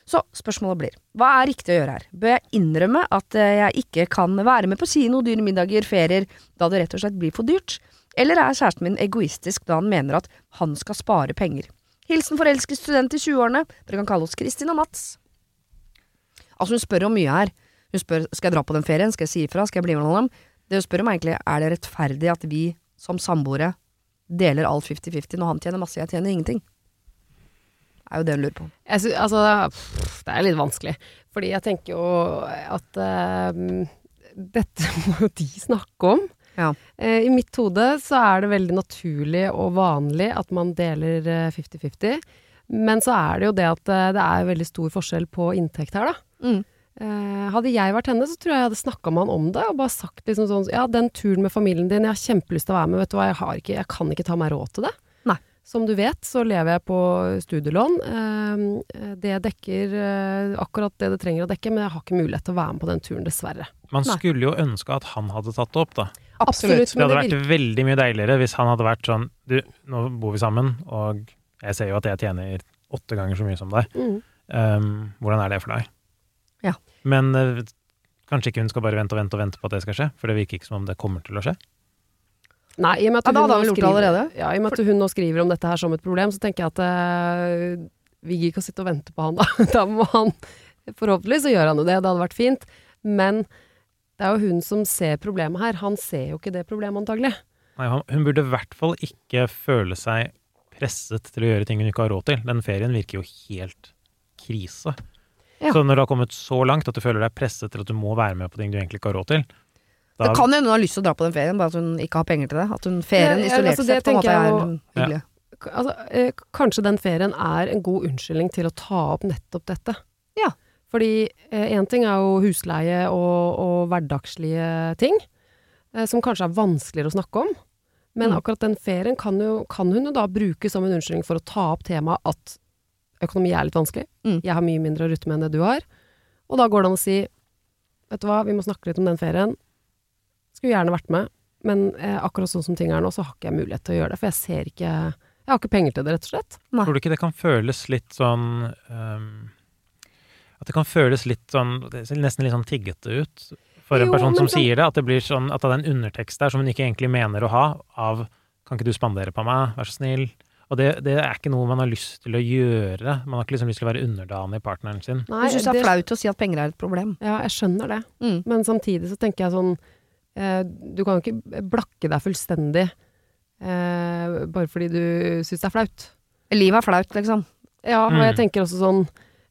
Så spørsmålet blir, hva er riktig å gjøre her? Bør jeg innrømme at eh, jeg ikke kan være med på kino, dyre middager, ferier, da det rett og slett blir for dyrt? Eller er kjæresten min egoistisk da han mener at han skal spare penger? Hilsen forelsket student i 20-årene, dere kan kalle oss Kristin og Mats. Altså hun spør om mye her. Hun spør skal jeg dra på den ferien, skal jeg si ifra, skal jeg bli med noen av dem? Det hun spør om er egentlig er det rettferdig at vi som samboere deler alt 50-50 når han tjener masse, jeg tjener ingenting? Det er jo det hun lurer på. Jeg sy altså, det er litt vanskelig. Fordi jeg tenker jo at uh, dette må jo de snakke om. Ja. Uh, I mitt hode så er det veldig naturlig og vanlig at man deler eh, 50-50. Men så er det jo det at eh, det er veldig stor forskjell på inntekt her, da. Mm. Eh, hadde jeg vært henne, så tror jeg jeg hadde snakka med han om det, og bare sagt liksom sånn Ja, den turen med familien din, jeg har kjempelyst til å være med, vet du hva, jeg, har ikke, jeg kan ikke ta meg råd til det. Nei. Som du vet, så lever jeg på studielån. Eh, det dekker eh, akkurat det det trenger å dekke, men jeg har ikke mulighet til å være med på den turen, dessverre. Man Nei. skulle jo ønske at han hadde tatt det opp, da. Absolutt. Det hadde vært veldig mye deiligere hvis han hadde vært sånn Du, nå bor vi sammen, og jeg ser jo at jeg tjener åtte ganger så mye som deg. mm. Um, hvordan er det for deg? Men eh, kanskje ikke hun skal bare vente og vente og vente på at det skal skje, for det virker ikke som om det kommer til å skje. Nei, i og med at Ja, hun nå skriver- Ja, i og med at hun nå skriver om dette her som et problem, så tenker jeg at eh, vi gidder ikke å sitte og vente på han, da. Da må han Forhåpentligvis så gjør han jo det, det hadde vært fint. Men det er jo hun som ser problemet her. Han ser jo ikke det problemet, antagelig. Nei, hun burde i hvert fall ikke føle seg presset til å gjøre ting hun ikke har råd til. Den ferien virker jo helt krise. Ja. Så når du har kommet så langt at du føler deg presset til at du må være med på ting du egentlig ikke har råd til, da Det kan hende hun har lyst til å dra på den ferien, bare at hun ikke har penger til det. At hun ferien Ja, ja, isolert altså, sett på en måte er hyggelig. Ja. altså, eh, kanskje den ferien er en god unnskyldning til å ta opp nettopp dette. Ja. Fordi én ting er jo husleie og, og hverdagslige ting, eh, som kanskje er vanskeligere å snakke om. Men Mm. akkurat den ferien kan, jo, kan hun jo da bruke som en unnskyldning for å ta opp temaet at økonomi er litt vanskelig. Mm. Jeg har mye mindre å rutte med enn det du har. Og da går det an å si Vet du hva, vi må snakke litt om den ferien. Skulle gjerne vært med, men eh, akkurat sånn som ting er nå, så har ikke jeg mulighet til å gjøre det. For jeg ser ikke Jeg har ikke penger til det, rett og slett. Nei. Tror du ikke det kan føles litt sånn um, At det kan føles litt sånn det ser Nesten litt sånn tiggete ut for en Jo, person som sånn- sier det? At det blir sånn at det er en undertekst der som hun ikke egentlig mener å ha, av Kan ikke du spandere på meg, vær så snill? Og det, det er ikke noe man har lyst til å gjøre. Man har ikke liksom lyst til å være underdanig partneren sin. Nei, Jeg syns det er flaut å si at penger er et problem. Ja, jeg skjønner det. Mm. Men samtidig så tenker jeg sånn eh, Du kan jo ikke blakke deg fullstendig eh, bare fordi du syns det er flaut. Livet er flaut, liksom. Ja, og Mm. jeg tenker også sånn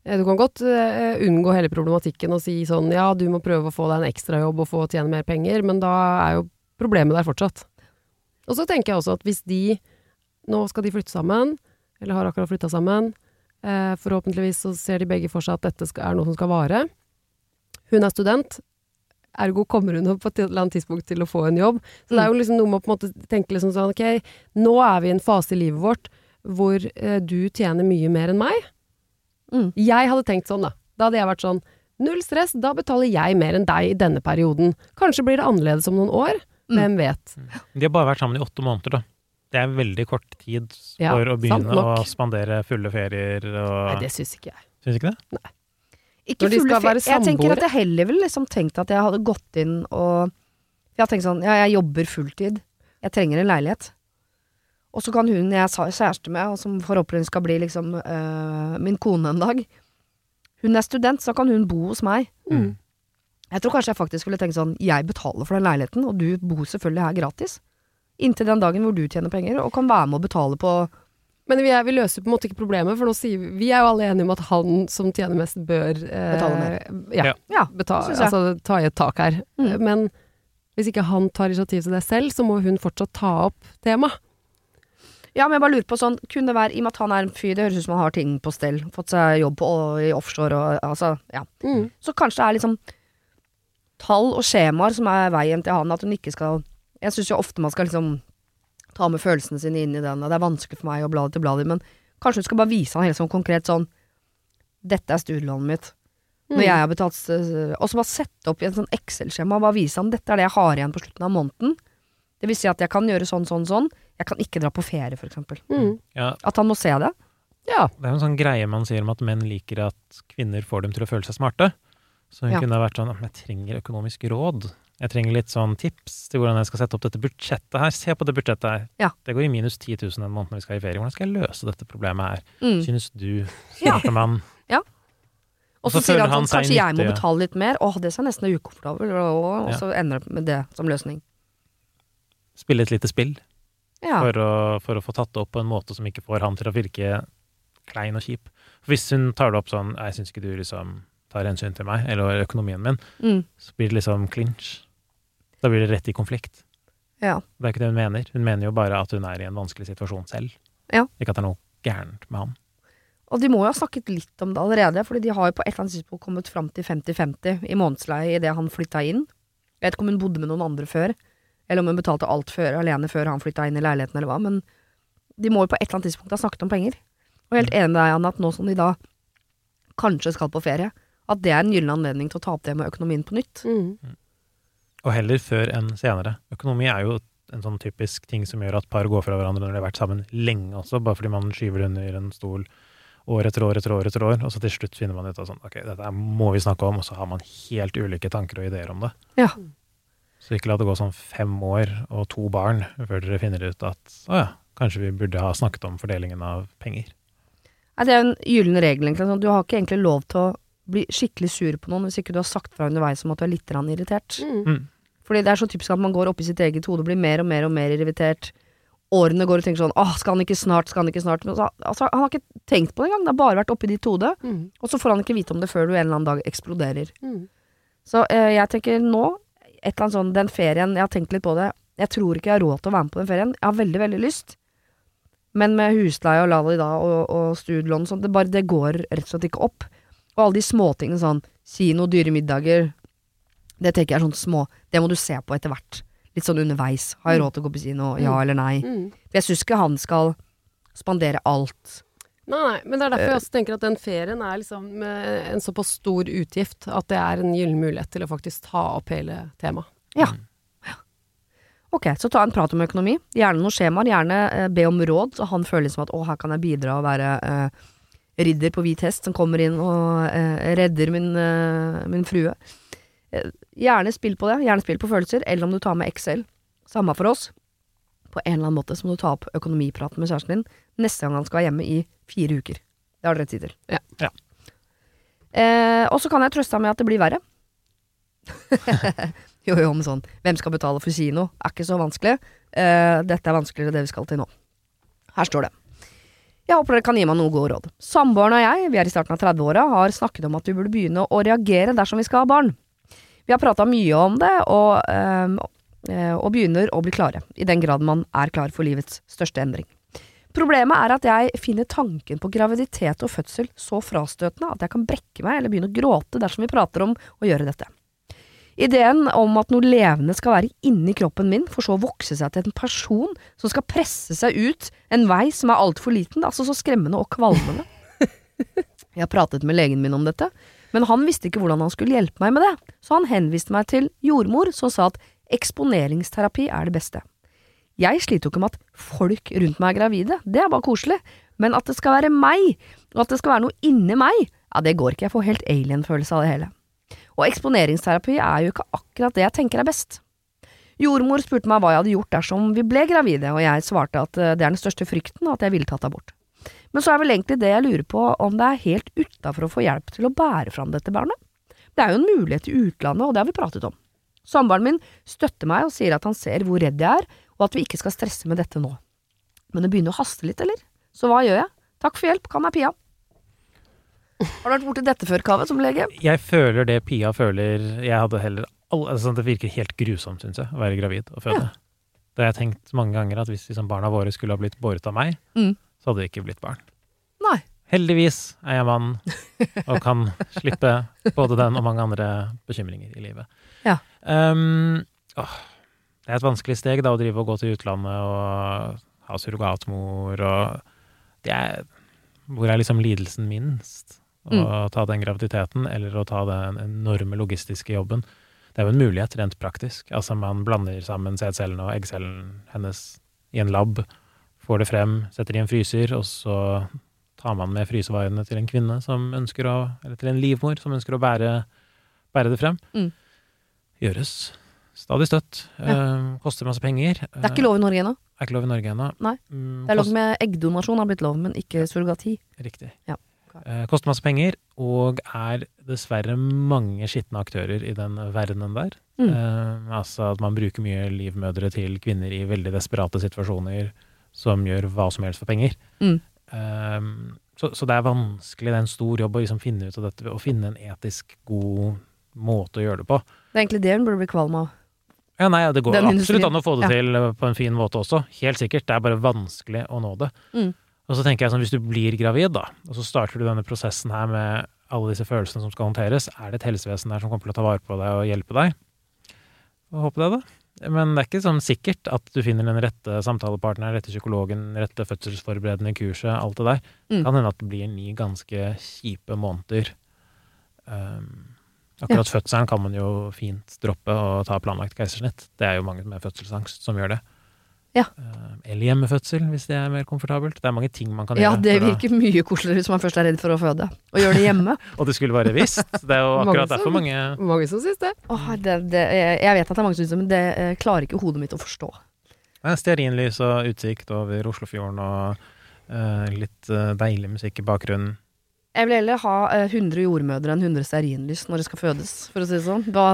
eh, Du kan godt uh, unngå hele problematikken og si sånn ja, du må prøve å få deg en ekstrajobb og få tjene mer penger, men da er jo problemet der fortsatt. Og så tenker jeg også at hvis de Nå skal de flytte sammen, eller har akkurat flytta sammen. Eh, forhåpentligvis så ser de begge for seg at dette skal, er noe som skal vare. Hun er student, ergo kommer hun på et eller annet tidspunkt til å få en jobb. Så det er jo liksom noe med å på en måte tenke liksom sånn ok, nå er vi i en fase i livet vårt hvor eh, du tjener mye mer enn meg. Mm. Jeg hadde tenkt sånn, da. Da hadde jeg vært sånn Null stress, da betaler jeg mer enn deg i denne perioden. Kanskje blir det annerledes om noen år. Mm. Hvem vet. De har bare vært sammen i åtte måneder, da. Det er veldig kort tid Ja, for å begynne å spandere fulle ferier og Nei, det syns ikke jeg. Syns ikke det? Ikke Når de fulle skal fe- være Jeg tenker at jeg heller ville liksom tenkt at jeg hadde gått inn og Jeg har tenkt sånn, ja, jeg jobber fulltid. Jeg trenger en leilighet. Og så kan hun jeg er kjæreste med, og som forhåpentligvis skal bli liksom øh, min kone en dag Hun er student, så kan hun bo hos meg. Mm. Jeg tror kanskje jeg faktisk skulle tenkt sånn, jeg betaler for den leiligheten, og du bor selvfølgelig her gratis. Inntil den dagen hvor du tjener penger, og kan være med å betale på Men vi, er, vi løser på en måte ikke problemet, for nå sier vi Vi er jo alle enige om at han som tjener mest, bør eh, Betale mer. Ja. Ja. Jeg. altså, ta i et tak her. Mm. Men hvis ikke han tar initiativ til det selv, så må hun fortsatt ta opp temaet. Ja, men jeg bare lurer på sånn, kunne det være, i og med at han er en fyr, det høres ut som han har ting på stell, fått seg jobb på, i offshore og altså, ja. Mm. Så kanskje det er liksom tall og skjemaer som er veien til han, at hun ikke skal Jeg syns jo ofte man skal liksom ta med følelsene sine inn i den, og det er vanskelig for meg å bla til bladet, men kanskje du skal bare vise han helt sånn konkret sånn Dette er studielånet mitt. Når Mm. jeg har betalt Og så bare sette opp i en sånn Excel-skjema og bare vise han dette er det jeg har igjen på slutten av måneden. Det vil si at jeg kan gjøre sånn, sånn, sånn. Jeg kan ikke dra på ferie, for eksempel. Mm. Ja, At han må se det. Ja. det er en sånn greie man sier om at menn liker at kvinner får dem til å føle seg smarte. Så hun Ja. kunne ha vært sånn Jeg trenger økonomisk råd. Jeg trenger litt sånn tips til hvordan jeg skal sette opp dette budsjettet her. Se på det budsjettet her. Ja. Det går i minus 10 000 en måned når vi skal i ferie. Hvordan skal jeg løse dette problemet her? Mm. Synes du, Ja. smarte mann? Så Og så sier han sånn, kanskje jeg må betale litt mer. Åh, det ser nesten ukomfortabel og, og Ja. så ender det med det som løsning. Spille et lite spill Ja. for, å, for å få tatt det opp på en måte som ikke får han til å virke klein og kjip. For hvis hun tar det opp sånn Jeg syns ikke du liksom tar hensyn til meg, eller økonomien min, Mm. så blir det liksom clinch. Da blir det rett i konflikt. ja. Det er ikke det hun mener. Hun mener jo bare at hun er i en vanskelig situasjon selv. Ja. Ikke at det er noe gærent med ham. Og de må jo ha snakket litt om det allerede, fordi de har jo på et eller annet tidspunkt kommet fram til 50-50 i månedsleie idet han flytta inn. Jeg vet ikke om hun bodde med noen andre før, eller om hun betalte alt før, alene før han flytta inn i leiligheten, eller hva, men de må jo på et eller annet tidspunkt ha snakket om penger. Og helt enig med deg, Anne, at nå som de da kanskje skal på ferie, at det er en gyllen anledning til å ta opp det med økonomien på nytt. Mm. Og heller før enn senere. Økonomi er jo en sånn typisk ting som gjør at par går fra hverandre når de har vært sammen lenge også, bare fordi man skyver det under en stol år etter år etter år etter år, og så til slutt finner man ut av sånn ok, dette må vi snakke om, og så har man helt ulike tanker og ideer om det. Ja. Så ikke la det gå sånn fem år og to barn før dere finner ut at å ja, kanskje vi burde ha snakket om fordelingen av penger. Nei, det er jo en gyllen regel, egentlig. Sånn, Du har ikke egentlig lov til å bli skikkelig sur på noen hvis ikke du har sagt fra underveis om at du er litt irritert. Mm. Fordi det er så typisk at man går opp i sitt eget hode og blir mer og mer og mer irritert. Årene går og tenker sånn åh, skal han ikke snart, skal han ikke snart? Så, altså, han har ikke tenkt på det engang, det har bare vært oppi ditt hode. Mm. Og så får han ikke vite om det før du en eller annen dag eksploderer. Mm. Så eh, jeg tenker nå, et eller annet sånn, den ferien, jeg har tenkt litt på det. Jeg tror ikke jeg har råd til å være med på den ferien. Jeg har veldig, veldig lyst. Men med husleie og lali da, og, og studielån og sånt, det, bare, det går rett og slett ikke opp. Og alle de småtingene sånn, kino, dyre middager, det tenker jeg er sånn små, det må du se på etter hvert. Litt sånn underveis. Har jeg råd til å gå på kino? Ja Mm. eller nei? Mm. For jeg syns ikke han skal spandere alt. Nei, nei, men det er derfor jeg også tenker at den ferien er liksom eh, en såpass stor utgift at det er en gyllen mulighet til å faktisk ta opp hele temaet. Ja. Ok, så ta en prat om økonomi. Gjerne noen skjemaer. Gjerne eh, be om råd, så han føler liksom at å, her kan jeg bidra og være eh, ridder på hvit hest som kommer inn og eh, redder min, eh, min frue. Eh, gjerne spill på det. Gjerne spill på følelser. Eller om du tar med Excel. Samme for oss. På en eller annen måte så må du ta opp økonomipraten med kjæresten din neste gang han skal være hjemme i fire uker. Det har dere tid til. Ja. Ja. Eh, og så kan jeg trøste ham med at det blir verre. jo, jo, men sånn Hvem skal betale for kino? Er ikke så vanskelig. Eh, dette er vanskeligere det vi skal til nå. Her står det. Jeg håper dere kan gi meg noe gode råd. Samboeren og jeg, vi er i starten av 30-åra, har snakket om at vi burde begynne å reagere dersom vi skal ha barn. Vi har prata mye om det, og, eh, og begynner å bli klare, i den grad man er klar for livets største endring. Problemet er at jeg finner tanken på graviditet og fødsel så frastøtende at jeg kan brekke meg eller begynne å gråte dersom vi prater om å gjøre dette. Ideen om at noe levende skal være inni kroppen min, for så å vokse seg til en person som skal presse seg ut en vei som er altfor liten, altså så skremmende og kvalmende. Jeg har pratet med legen min om dette, men han visste ikke hvordan han skulle hjelpe meg med det, så han henviste meg til jordmor som sa at eksponeringsterapi er det beste. Jeg sliter jo ikke med at folk rundt meg er gravide, det er bare koselig, men at det skal være meg, og at det skal være noe inni meg, ja det går ikke, jeg får helt alien-følelse av det hele. Og eksponeringsterapi er jo ikke akkurat det jeg tenker er best. Jordmor spurte meg hva jeg hadde gjort dersom vi ble gravide, og jeg svarte at eh, det er den største frykten, og at jeg ville tatt abort. Men så er vel egentlig det jeg lurer på om det er helt utafor å få hjelp til å bære fram dette barnet. Det er jo en mulighet i utlandet, og det har vi pratet om. Samboeren min støtter meg og sier at han ser hvor redd jeg er, og at vi ikke skal stresse med dette nå. Men det begynner å haste litt, eller? Så hva gjør jeg? Takk for hjelp, kan jeg Pia. Har du vært borti dette før, Kaveh, som lege? Jeg føler det Pia føler Jeg hadde heller altså, Det virker helt grusomt, syns jeg, å være gravid og føde. Det har jeg tenkt mange ganger, at hvis liksom, barna våre skulle ha blitt båret av meg, Mm. Så hadde det ikke blitt barn. Nei. Heldigvis er jeg mann og kan slippe både den og mange andre bekymringer i livet. Ja. Um, åh, det er et vanskelig steg da å drive og gå til utlandet og ha surrogatmor og det er, Hvor er liksom lidelsen minst? Å ta den graviditeten eller å ta den enorme logistiske jobben. Det er jo en mulighet rent praktisk. Altså Man blander sammen sædcellene og eggcellen hennes i en lab, får det frem, setter i en fryser, og så tar man med frysevarene til en kvinne som ønsker å Eller til en livmor som ønsker å bære, bære det frem. Mm. Gjøres stadig støtt. Eh, koster masse penger. Det er ikke lov i Norge ennå. Er ikke lov i Norge ennå. Nei. Mm, Det er lov med eggdonasjon, har blitt lov, men ikke surrogati. Riktig. Ja. Eh, koster masse penger, og er dessverre mange skitne aktører i den verdenen der. Mm. Eh, altså at man bruker mye livmødre til kvinner i veldig desperate situasjoner som gjør hva som helst for penger. Mm. Um, så, så det er vanskelig, det er en stor jobb å liksom finne ut av dette, å finne en etisk god måte å gjøre det på. Det er egentlig det hun burde bli kvalm av. Ja, nei, det går Den absolutt industrien. an å få det Ja. til på en fin måte også. Helt sikkert. Det er bare vanskelig å nå det. Mm. Og så tenker jeg sånn, hvis du blir gravid, da, og så starter du denne prosessen her med alle disse følelsene som skal håndteres, er det et helsevesen der som kommer til å ta vare på deg og hjelpe deg? Håper håpe det, da. Men det er ikke sånn sikkert at du finner den rette samtalepartneren, rette psykologen, rette fødselsforberedende kurset, alt det der. Mm. Kan hende at det blir ni ganske kjipe måneder. Um, akkurat fødselen kan man jo fint droppe og ta planlagt keisersnitt. Det er jo mange med fødselsangst som gjør det. Ja. Um, eller hjemmefødsel, hvis det er mer komfortabelt. Det er mange ting man kan Ja, gjøre. det virker å- mye koseligere hvis man først er redd for å føde. Og gjøre det hjemme. Og det skulle bare visst. Det er jo Mange akkurat som- derfor mange Mange som syns det. Åh, det, det, jeg vet at det er mange som syns det, men det eh, klarer ikke hodet mitt å forstå. Stearinlys og utsikt over Oslofjorden og uh, litt eh, deilig musikk i bakgrunnen. Jeg vil heller ha eh, 100 jordmødre enn 100 stearinlys når det skal fødes, for å si det sånn. Hva,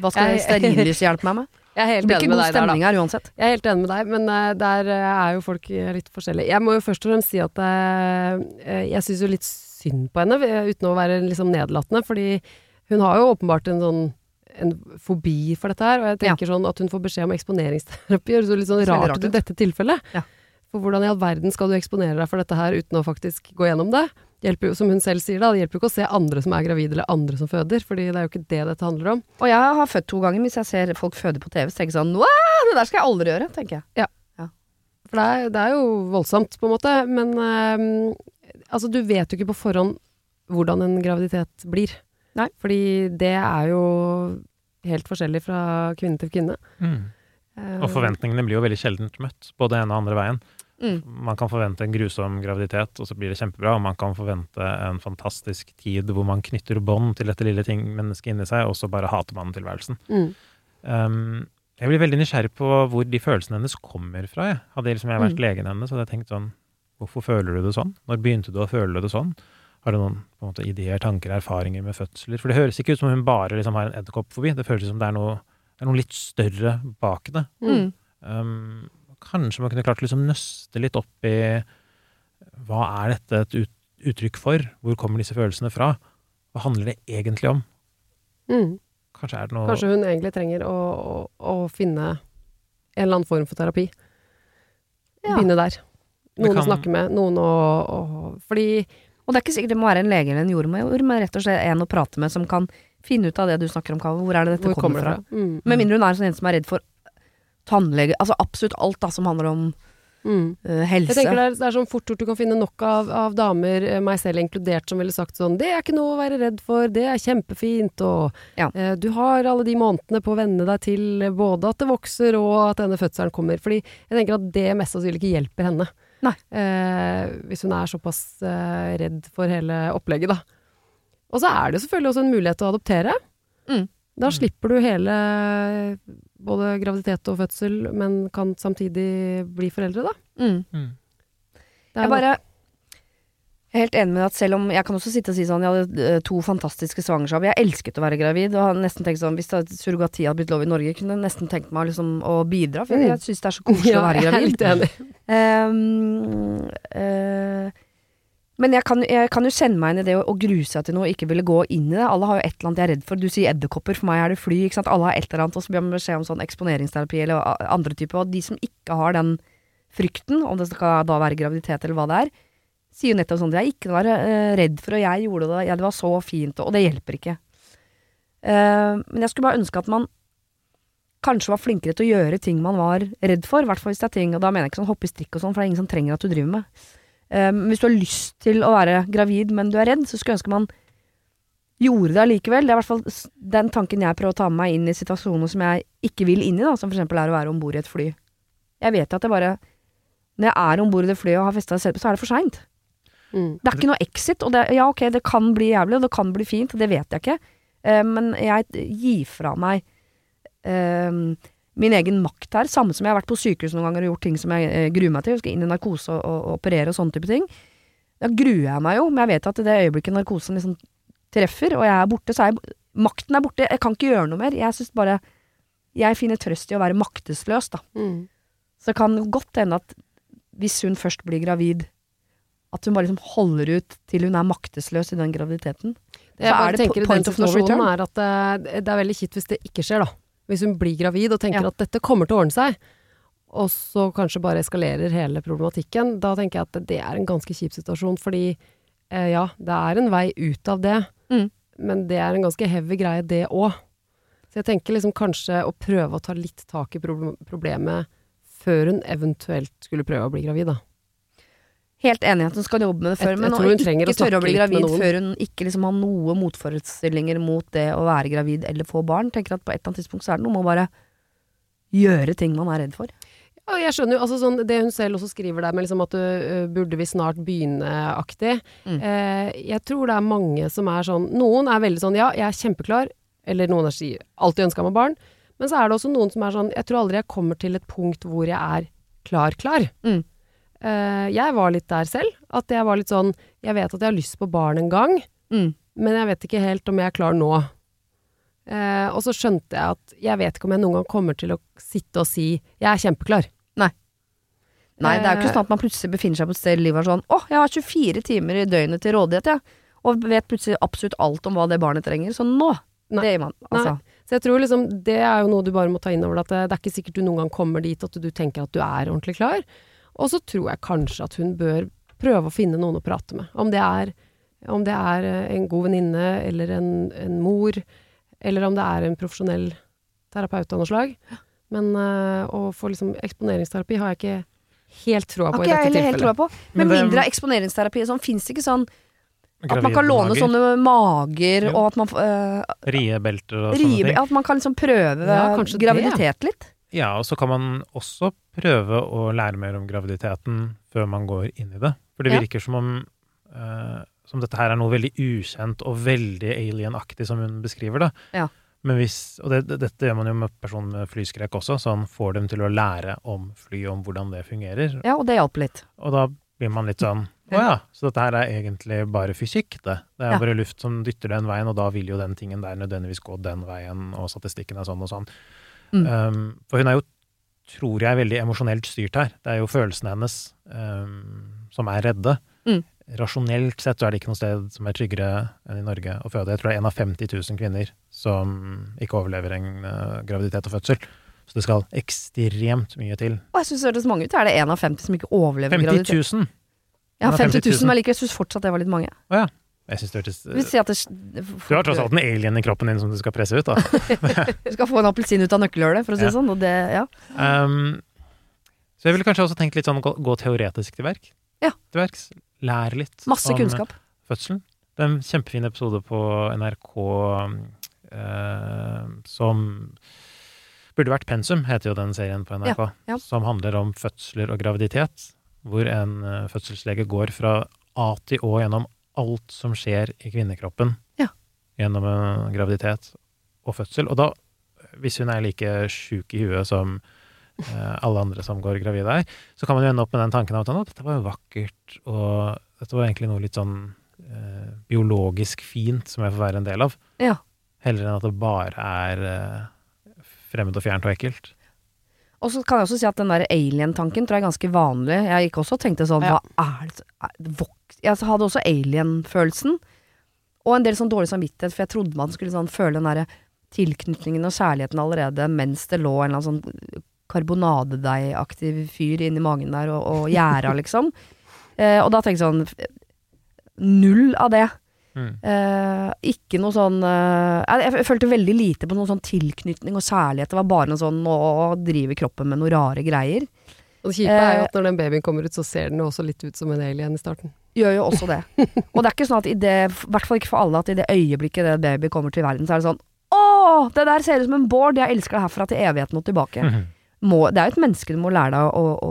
hva skal stearinlys hjelpe meg med? Jeg er helt enig med deg der, da. her uansett. Jeg er helt enig med deg, men uh, der uh, er jo folk eh, litt forskjellige. Jeg må jo først og fremst si at uh, jeg syns jo litt synd på henne, uten å være liksom nedlatende, fordi hun har jo åpenbart en sånn en fobi for dette her, og jeg tenker sånn at hun får beskjed om eksponeringsterapi, høres jo litt sånn rart rart ut i dette tilfellet. Ja. For hvordan i all verden skal du eksponere deg for dette her uten å faktisk gå gjennom det? Hjelper jo, som hun selv sier da, det hjelper jo ikke å se andre som er gravide eller andre som føder, fordi det er jo ikke det dette handler om. Og jeg har født to ganger. Hvis jeg ser folk føde på TV, så tenker jeg sånn det der skal jeg aldri gjøre, tenker jeg. For det er, det er jo voldsomt, på en måte. Men eh, altså, du vet jo ikke på forhånd hvordan en graviditet blir. Nei. Fordi det er jo helt forskjellig fra kvinne til kvinne. Mm. Eh, Og forventningene blir jo veldig sjeldent møtt, både ene og andre veien. Mm. Man kan forvente en grusom graviditet, og så blir det kjempebra. Og man kan forvente en fantastisk tid hvor man knytter bånd til dette lille ting, mennesket inni seg, og så bare hater man tilværelsen. Mm. Um, jeg blir veldig nysgjerrig på hvor de følelsene hennes kommer fra. Jeg. Hadde liksom jeg vært Mm. legen hennes, hadde jeg tenkt sånn Hvorfor føler du det sånn? Når begynte du å føle det sånn? Har du noen på en måte, ideer, tanker, erfaringer med fødsler? For det høres ikke ut som hun bare liksom har en edderkopp forbi. Det føles som det er noe, det er noe litt større bak det. Mm. Um, kanskje man kunne klart å liksom nøste litt opp i hva er dette et ut, uttrykk for? Hvor kommer disse følelsene fra? Hva handler det egentlig om? Mm. Kanskje er det noe Kanskje hun egentlig trenger å, å, å finne en eller annen form for terapi. Ja. Begynne der. Noen Noen å snakke med, noen å, å Fordi Og det er ikke sikkert det må være en lege eller en jordmor, men rett og slett en å prate med som kan finne ut av det du snakker om, Kaveh. Hvor er det dette Hvor kommer, kommer fra? fra? Mm. Med mindre hun er en sånn en som er redd for tannlege Altså absolutt alt da som handler om Mm. eh, helse. Jeg tenker det er, det er sånn fort gjort du kan finne nok av, av damer, eh, meg selv inkludert, som ville sagt sånn Det er ikke noe å være redd for, det er kjempefint, og Ja. eh, du har alle de månedene på å venne deg til både at det vokser og at denne fødselen kommer. Fordi jeg tenker at det mest sannsynlig ikke hjelper henne. Eh, hvis hun er såpass redd for hele opplegget, da. Og så er det selvfølgelig også en mulighet til å adoptere. Mm. Da slipper du hele både graviditet og fødsel, men kan samtidig bli foreldre, da. Mm. Mm. Det er Jeg bare jeg er helt enig med at selv om Jeg kan også sitte og si sånn Jeg hadde eh, to fantastiske svangerskap. Jeg elsket å være gravid. Og hadde nesten tenkt sånn Hvis surrogati hadde blitt lov i Norge, kunne jeg nesten tenkt meg liksom å bidra. For jeg, jeg syns det er så koselig å være gravid. jeg er litt enig. Ehm, eh, men jeg kan, jeg kan jo kjenne meg inn i det å, grue seg til noe og ikke ville gå inn i det. Alle har jo et eller annet jeg er redd for. Du sier edderkopper, for meg er det fly. Ikke sant? Alle har et eller annet, og så blir man beskjed om sånn eksponeringsterapi eller andre typer. Og de som ikke har den frykten, om det skal da være graviditet eller hva det er, sier jo nettopp sånn at Jeg ikke være eh, redd for, og jeg gjorde det, ja, det var så fint, og det hjelper ikke. Uh, men jeg skulle bare ønske at man kanskje var flinkere til å gjøre ting man var redd for. I hvert fall hvis det er ting, og da mener jeg ikke sånn hoppe i strikk og sånn, for det er ingen som trenger at du driver med. Men hvis du har lyst til å være gravid, men du er redd, så skulle jeg ønske man gjorde det allikevel. Det er i hvert fall den tanken jeg prøver å ta med meg inn i situasjoner som jeg ikke vil inn i, da, som for eksempel er å være om bord i et fly. Jeg vet at det bare Når jeg er om bord i det flyet og har festa selv, så er det for seint. Mm. Det er ikke noe exit, og det, ja, ok, det kan bli jævlig, og det kan bli fint, det vet jeg ikke. uh, men jeg gir fra meg eh, min egen makt her, samme som jeg har vært på sykehus noen ganger og gjort ting som jeg eh, gruer meg til. Jeg skal inn i narkose og, og, og operere og sånne type ting. Da gruer jeg meg jo, men jeg vet at i det øyeblikket narkosen liksom treffer, og jeg er borte, så er jeg Makten er borte. Jeg kan ikke gjøre noe mer. Jeg syns bare Jeg finner trøst i å være maktesløs, da. Mm. Så det kan godt hende at hvis hun først blir gravid, at hun bare liksom holder ut til hun er maktesløs i den graviditeten. Det jeg Så bare er det tenker point of no return. er at det, det er veldig kjipt hvis det ikke skjer, da. Hvis hun blir gravid og tenker Ja. at dette kommer til å ordne seg, og så kanskje bare eskalerer hele problematikken, da tenker jeg at det er en ganske kjip situasjon, fordi eh, ja, det er en vei ut av det, Mm. men det er en ganske heavy greie det òg. Så jeg tenker liksom kanskje å prøve å ta litt tak i problemet før hun eventuelt skulle prøve å bli gravid, da. Helt enig i at hun skal jobbe med det før, Jeg- men jeg å hun trenger ikke å tørre å bli gravid før hun ikke liksom har noe motforestillinger mot det å være gravid eller få barn. Tenker at på et eller annet tidspunkt så er det noe med å bare gjøre ting man er redd for. Ja, jeg skjønner jo, altså sånn, Det hun selv også skriver der, med liksom at du uh, burde vi snart begynne-aktig. Mm. Eh, jeg tror det er mange som er sånn Noen er veldig sånn ja, jeg er kjempeklar, eller noen er sier alltid ønska meg barn. Men så er det også noen som er sånn jeg tror aldri jeg kommer til et punkt hvor jeg er klar-klar. Mm. Eh, jeg var litt der selv. At jeg var litt sånn Jeg vet at jeg har lyst på barn en gang, Mm. men jeg vet ikke helt om jeg er klar nå. Uh, og så skjønte jeg at jeg vet ikke om jeg noen gang kommer til å sitte og si 'jeg er kjempeklar'. Nei, det er jo ikke Eh. sånn at man plutselig befinner seg på et sted i livet og er sånn Å, jeg har 24 timer i døgnet til rådighet, jeg. Og vet plutselig absolutt alt om hva det barnet trenger. Så nå! Nei. Det gjør man. Altså. Så jeg tror liksom det er jo noe du bare må ta inn over deg, at det, det er ikke sikkert du noen gang kommer dit at du tenker at du er ordentlig klar. Og så tror jeg kanskje at hun bør prøve å finne noen å prate med. Om det er, om det er eh, en god venninne eller en, en mor, eller om det er en profesjonell terapeut av noe slag. Men øh, å få liksom eksponeringsterapi har jeg ikke helt troa på okay, i dette tilfellet. helt troa på. Men mindre eksponeringsterapi sånn, fins det ikke sånn at man kan låne mager, sånne mager, og at man øh, Riebelter og sånne rie, ting. At man kan liksom prøve Ja, graviditet det, graviditet litt. Ja, og så kan man også prøve å lære mer om graviditeten før man går inn i det. For det Ja. virker som om uh, som dette her er noe veldig ukjent og veldig alien-aktig, som hun beskriver det. Ja. Men hvis, og det, det, dette gjør man jo med personer med flyskrekk også, så han får dem til å lære om fly, om hvordan det fungerer. Ja, og det hjalp litt. Og da blir man litt sånn Å ja, så dette her er egentlig bare fysikk, det. Det er Ja. bare luft som dytter den veien, og da vil jo den tingen der nødvendigvis gå den veien, og statistikken er sånn og sånn. Mm. Um, for hun er jo, tror jeg, veldig emosjonelt styrt her. Det er jo følelsene hennes um, som er redde. Mm. Rasjonelt sett så er det ikke noe sted som er tryggere enn i Norge å føde. Jeg tror det er en av 50 000 kvinner som ikke overlever en uh, graviditet og fødsel. Så det skal ekstremt mye til. Og jeg synes det høres mange ut. Er det én av 50 som ikke overlever 50 graviditet? 000! Ja, 50 50 000, 000. men likevel syns fortsatt det var litt mange. Jeg synes det hørtes at det, Du har tross alt en alien i kroppen din som du skal presse ut, da. Du skal få en appelsin ut av nøkkelhullet, for å si det Ja. sånn. Og det, ja. Um, så jeg ville kanskje også tenkt litt sånn gå, gå teoretisk til verk. Ja. Til verks. Lær litt Masse om kunnskap. fødselen. Det er en kjempefin episode på NRK uh, som Burde vært pensum, heter jo den serien på NRK. ja. Som handler om fødsler og graviditet. Hvor en eh, fødselslege går fra A til Å gjennom alt som skjer i kvinnekroppen. Ja. Gjennom en graviditet og fødsel. Og da, hvis hun er like sjuk i huet som eh, alle andre som går gravide er, så kan man jo ende opp med den tanken av at «Å, dette var jo vakkert, og dette var egentlig noe litt sånn eh, biologisk fint som jeg får være en del av. Ja. Heller enn at det bare er eh, fremmed og fjernt og ekkelt. Og så kan jeg også si at den der alien-tanken tror jeg er ganske vanlig. Jeg gikk også og tenkte sånn, Ja. hva er det er det Jeg hadde også alien-følelsen. Og en del sånn dårlig samvittighet, for jeg trodde man skulle sånn føle den derre tilknytningen og kjærligheten allerede mens det lå en eller annen sånn karbonadedeigaktig fyr inni magen der og, og gjæra, liksom. Eh, og da tenkte jeg sånn Null av det. Mm. Uh, ikke noe sånn uh, jeg, jeg følte veldig lite på noen sånn tilknytning og særlighet. Det var bare noe sånn å drive kroppen med noen rare greier. Og det kjipe er jo Eh, at når den babyen kommer ut, så ser den jo også litt ut som en alien i starten. Gjør jo også det. og det er ikke sånn at i det, i hvert fall ikke for alle, at i det øyeblikket det baby kommer til verden, så er det sånn Å, det der ser ut som en Bård, jeg elsker det herfra til evigheten og tilbake. Mhm. Må, det er jo et menneske du må lære deg å, å,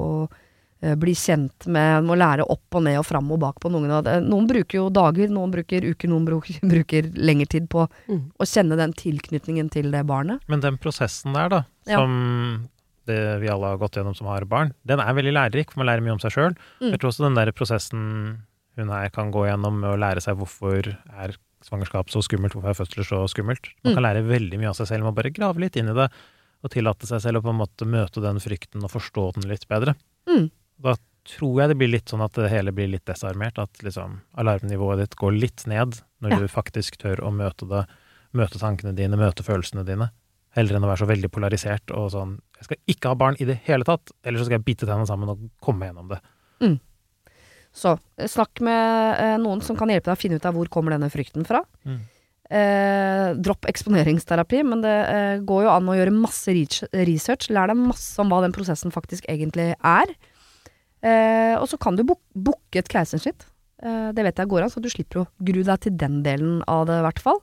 bli kjent med, må lære opp og ned og fram og bak på noen av det. Noen bruker jo dager, noen bruker uker, noen bruker, bruker lengre tid på Mm. å kjenne den tilknytningen til det barnet. Men den prosessen der, da, Ja. som det vi alle har gått gjennom som har barn, den er veldig lærerik, for man lærer mye om seg sjøl. Mm. Jeg tror også den der prosessen hun her kan gå gjennom med å lære seg hvorfor er svangerskap så skummelt, hvorfor er fødsler så skummelt. Man Mm. kan lære veldig mye av seg selv med å bare grave litt inn i det, og tillate seg selv å på en måte møte den frykten og forstå den litt bedre. Mm. Da tror jeg det blir litt sånn at det hele blir litt desarmert, at liksom alarmnivået ditt går litt ned når Ja. du faktisk tør å møte det, møte tankene dine, møte følelsene dine. Heller enn å være så veldig polarisert og sånn Jeg skal ikke ha barn i det hele tatt, eller så skal jeg bite tennene sammen og komme gjennom det. Så eh, snakk med eh, noen som kan hjelpe deg å finne ut av hvor kommer denne frykten fra. Mm. Eh, dropp eksponeringsterapi, men det eh, går jo an å gjøre masse research. Lær deg masse om hva den prosessen faktisk egentlig er. Eh, og så kan du booke et keisersnitt. Eh, det vet jeg går an, så du slipper å grue deg til den delen av det, i hvert fall.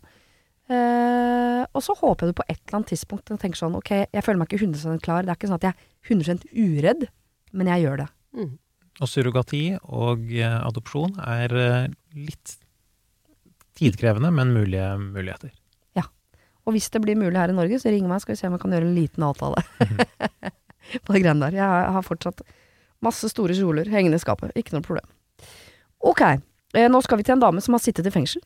Eh, og så håper jeg du på et eller annet tidspunkt tenker sånn Ok, jeg føler meg ikke 100% klar. Det er ikke sånn at jeg er 100 uredd, men jeg gjør det. Mm. Og surrogati og eh, adopsjon er eh, litt tidkrevende, men mulige muligheter. Ja. Og hvis det blir mulig her i Norge, så ring meg, skal vi se om jeg kan gjøre en liten avtale. på det greiene der. Jeg har fortsatt masse store kjoler hengende i skapet. Ikke noe problem. Ok, eh, nå skal vi til en dame som har sittet i fengsel.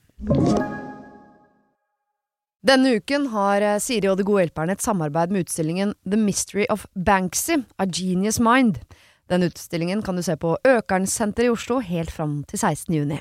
Denne uken har eh, Siri og De gode hjelperne et samarbeid med utstillingen The Mystery of Banksy, A Genius Mind. Den utstillingen kan du se på Økernsenteret i Oslo helt fram til 16. juni.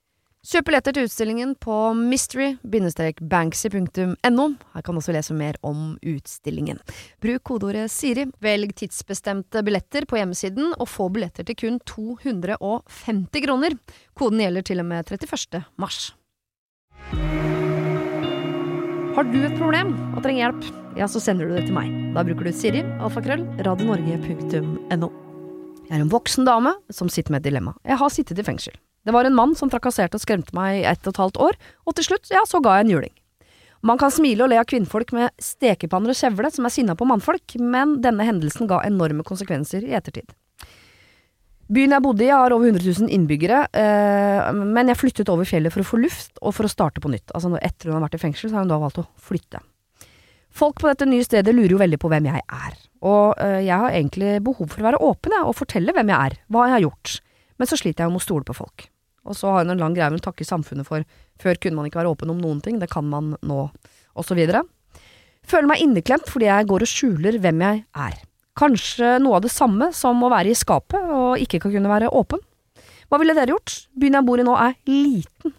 Kjøp billetter til utstillingen på mystery-banksy.no. Her kan du også lese mer om utstillingen. Bruk kodeordet Siri, velg tidsbestemte billetter på hjemmesiden, og få billetter til kun 250 kroner. Koden gjelder til og med 31. mars. Har du et problem og trenger hjelp, ja, så sender du det til meg. Da bruker du Siri, alfakrøll, radionorge.no. Jeg er en voksen dame som sitter med et dilemma. Jeg har sittet i fengsel. Det var en mann som trakasserte og skremte meg i ett og et halvt år, og til slutt, ja, så ga jeg en juling. Man kan smile og le av kvinnfolk med stekepanner og kjevle som er sinna på mannfolk, men denne hendelsen ga enorme konsekvenser i ettertid. Byen jeg bodde i har over 100 000 innbyggere, eh, men jeg flyttet over fjellet for å få luft og for å starte på nytt. Altså etter hun har vært i fengsel, så har hun da valgt å flytte. Folk på dette nye stedet lurer jo veldig på hvem jeg er, og eh, jeg har egentlig behov for å være åpen jeg, og fortelle hvem jeg er, hva jeg har gjort. Men så sliter jeg med å stole på folk. Og så har hun en lang greie hun takker samfunnet for. Før kunne man ikke være åpen om noen ting, det kan man nå, videre. Føler meg inneklemt fordi jeg går og skjuler hvem jeg er. Kanskje noe av det samme som å være i skapet og ikke kan kunne være åpen. Hva ville dere gjort? Byen jeg bor i nå er liten.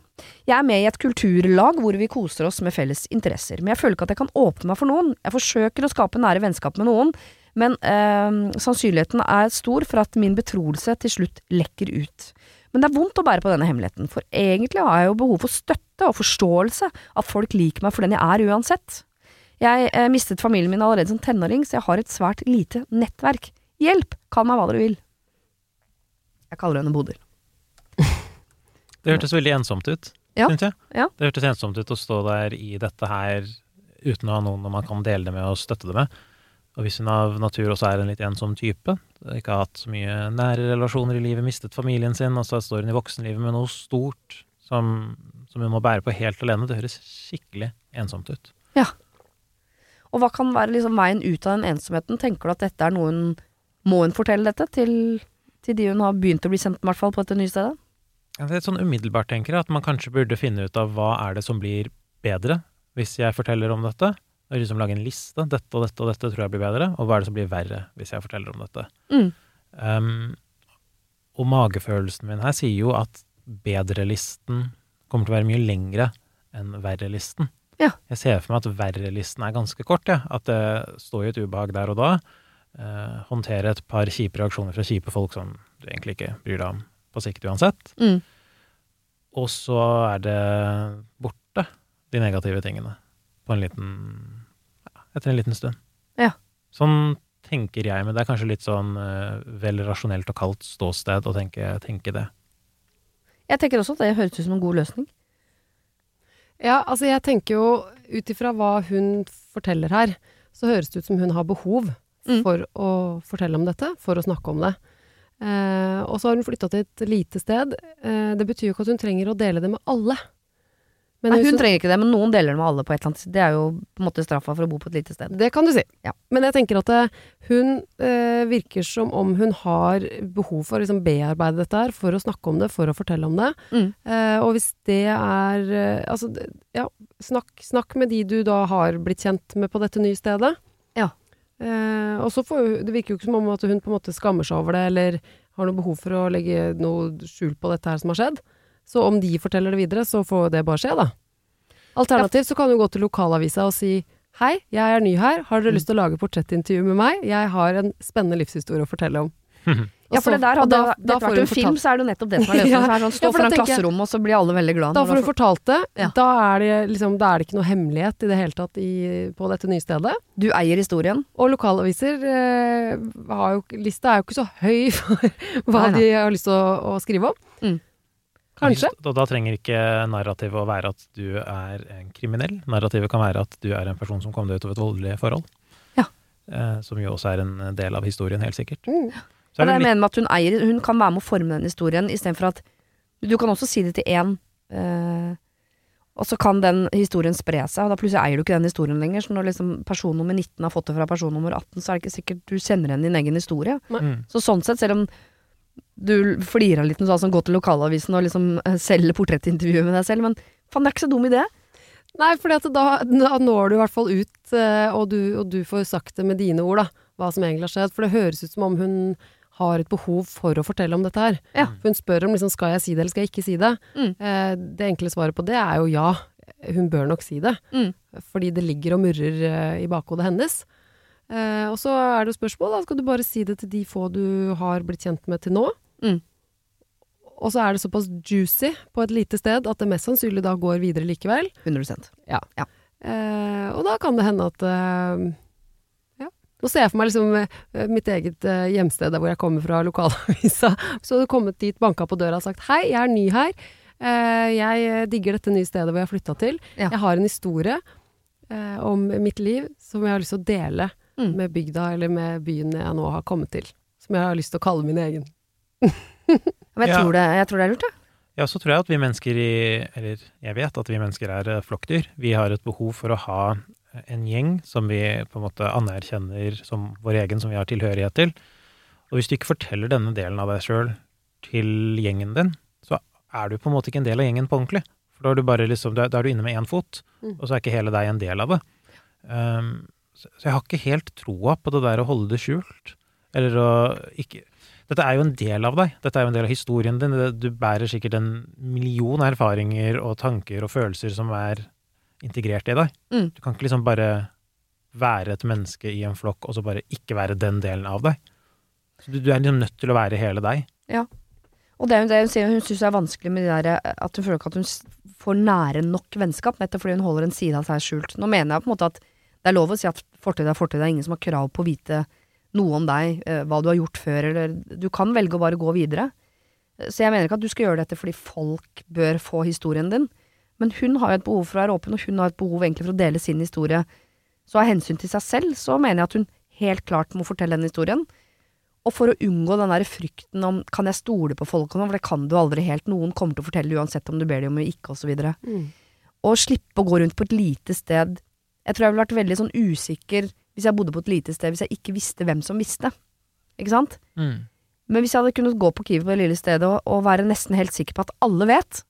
Jeg er med i et kulturlag hvor vi koser oss med felles interesser, men jeg føler ikke at jeg kan åpne meg for noen. Jeg forsøker å skape nære vennskap med noen, men øh, sannsynligheten er stor for at min betroelse til slutt lekker ut. Men det er vondt å bære på denne hemmeligheten, for egentlig har jeg jo behov for støtte og forståelse, at folk liker meg for den jeg er uansett. Jeg eh, mistet familien min allerede som tenåring, så jeg har et svært lite nettverk. Hjelp! Kall meg hva dere vil. Jeg kaller henne Bodil. Det hørtes veldig ensomt ut, Ja. syns jeg. Ja. Det hørtes ensomt ut å stå der i dette her uten å ha noen man kan dele det med og støtte det med. Og hvis hun av natur også er en litt ensom type, ikke har hatt så mye nære relasjoner i livet, mistet familien sin, og så står hun i voksenlivet med noe stort som, som hun må bære på helt alene, det høres skikkelig ensomt ut. Ja. Og hva kan være liksom veien ut av den ensomheten? Tenker du at dette er noe hun Må hun fortelle dette til, til de hun har begynt å bli kjent med, i hvert fall på dette nye stedet? Ja, Det er sånn umiddelbart, tenker jeg, at man kanskje burde finne ut av hva er det som blir bedre hvis jeg forteller om dette. Og liksom lage en liste. Dette og dette og dette tror jeg blir bedre. Og hva er det som blir verre hvis jeg forteller om dette. Mm. Um, og magefølelsen min her sier jo at bedre-listen kommer til å være mye lengre enn verre-listen. Ja. Jeg ser for meg at verre-listen er ganske kort, ja. At det står i et ubehag der og da. Eh, håndtere et par kjipe reaksjoner fra kjipe folk som du egentlig ikke bryr deg om på sikt uansett. Mm. Og så er det borte, de negative tingene, på en liten etter en liten stund. Ja. Sånn tenker jeg, men det er kanskje litt sånn eh, vel rasjonelt og kaldt ståsted å tenke, tenke det. Jeg tenker også at det høres ut som en god løsning. Ja, altså jeg tenker jo ut ifra hva hun forteller her, så høres det ut som hun har behov Mm. for å fortelle om dette, for å snakke om det. Eh, og så har hun flytta til et lite sted. Eh, det betyr jo ikke at hun trenger å dele det med alle. Men Nei, hun trenger ikke det, men noen deler det med alle på et eller annet Det er jo på en måte straffa for å bo på et lite sted. Det kan du si. Ja. Men jeg tenker at det, hun eh, virker som om hun har behov for å liksom bearbeide dette her, for å snakke om det, for å fortelle om det. Mm. Eh, og hvis det er eh, Altså, ja, snakk, snakk med de du da har blitt kjent med på dette nye stedet. Ja. Eh, og så får Det virker jo ikke som om at hun på en måte skammer seg over det, eller har noe behov for å legge noe skjul på dette her som har skjedd. Så om de forteller det videre, så får det bare skje, da. Alternativt så kan du gå til lokalavisa og si Hei, jeg er ny her. Har dere lyst til å lage portrettintervju med meg? Jeg har en spennende livshistorie å fortelle om. Ja, for det der hadde da- da vært en film, så er det jo nettopp det som er løsningen. Ja. Sånn, Stå da foran klasserommet, og så blir alle veldig glad. Da får du fortalt det. Ja. Da, er det liksom, da er det ikke noe hemmelighet i det hele tatt i, på dette nye stedet. Du eier historien. Og lokalaviser eh, har jo, lista er jo ikke så høy for hva nei. de har lyst til å, å skrive om. Mm. Kanskje. Da, da trenger ikke narrativet å være at du er en kriminell. Narrativet kan være at du er en person som kom deg ut av et voldelig forhold. Ja. Eh, som jo også er en del av historien, helt sikkert. Mm. Så Og det er det jeg litt, mener med at hun eier Hun kan være med å forme den historien, istedenfor at Du kan også si det til én, eh, og så kan den historien spre seg, og da plutselig eier du ikke den historien lenger. Så når liksom person nummer 19 har fått det fra person nummer 18, så er det ikke sikkert du kjenner igjen din egen historie. mm, Så sånn sett, selv om du flirer litt når du sånn, gå til lokalavisen og liksom selge selger portrettintervjuet med deg selv, men faen, det er ikke så dum idé. Nei, for da, da når du i hvert fall ut, eh, og du, og du får sagt det med dine ord, da, hva som egentlig har skjedd. For det høres ut som om hun har et behov for å fortelle om dette her. Ja. For hun spør om liksom, skal jeg si det, eller skal jeg ikke si det. Mm. Eh, det enkle svaret på det er jo ja. Hun bør nok si det. Mm. Fordi det ligger og murrer eh, i bakhodet hennes. Eh, og så er det jo spørsmål, da. Skal du bare si det til de få du har blitt kjent med til nå? Mm. Og så er det såpass juicy på et lite sted at det mest sannsynlig da går videre likevel. 100 Eh, og da kan det hende at eh, Ja. Nå ser jeg for meg liksom eh, mitt eget eh, hjemsted, der hvor jeg kommer fra, lokalavisa. Så hadde du kommet dit, banka på døra og sagt 'hei, jeg er ny her'. Eh, jeg digger dette nye stedet hvor jeg har flytta til. Ja. Jeg har en historie eh, om mitt liv som jeg har lyst til å dele Mm. med bygda eller med byen jeg nå har kommet til. Som jeg har lyst til å kalle min egen. Men jeg, Ja. tror det, jeg tror det er lurt, jeg. ja, så tror jeg at vi mennesker i Eller jeg vet at vi mennesker er eh, flokkdyr. Vi har et behov for å ha en gjeng som vi på en måte anerkjenner som vår egen, som vi har tilhørighet til. Og hvis du ikke forteller denne delen av deg sjøl til gjengen din, så er du på en måte ikke en del av gjengen på ordentlig. For da er du bare liksom, da er du inne med én fot, Mm. og så er ikke hele deg en del av det. Um, så, så jeg har ikke helt troa på det der å holde det skjult. Eller å ikke Dette er jo en del av deg. Dette er jo en del av historien din. Du bærer sikkert en million erfaringer og tanker og følelser som er integrert i deg. Mm. Du kan ikke liksom bare være et menneske i en flokk, og så bare ikke være den delen av deg. Så du, du er liksom nødt til å være hele deg. Ja. Og det er jo det hun sier, hun syns det er vanskelig med de der At hun føler ikke at hun får nære nok vennskap, nettopp fordi hun holder en side av seg skjult. Nå mener jeg på en måte at det er lov å si at fortid er fortid, det er ingen som har krav på å vite noe om deg, eh, hva du har gjort før, eller Du kan velge å bare gå videre. Eh, Så jeg mener ikke at du skal gjøre dette fordi folk bør få historien din, men hun har jo et behov for å være åpen, og hun har et behov egentlig for å dele sin historie. Så av hensyn til seg selv, så mener jeg at hun helt klart må fortelle den historien. Og for å unngå den der frykten om kan jeg stole på folk, sånn, for det kan du aldri helt. Noen kommer til å fortelle uansett om du ber dem om ikke, osv. Mm. Og slippe å gå rundt på et lite sted. Jeg tror jeg ville vært veldig sånn usikker hvis jeg bodde på et lite sted, hvis jeg ikke visste hvem som visste. Ikke sant? Men hvis jeg hadde kunnet gå på Kiwi på det lille stedet og, og være nesten helt sikker på at alle vet,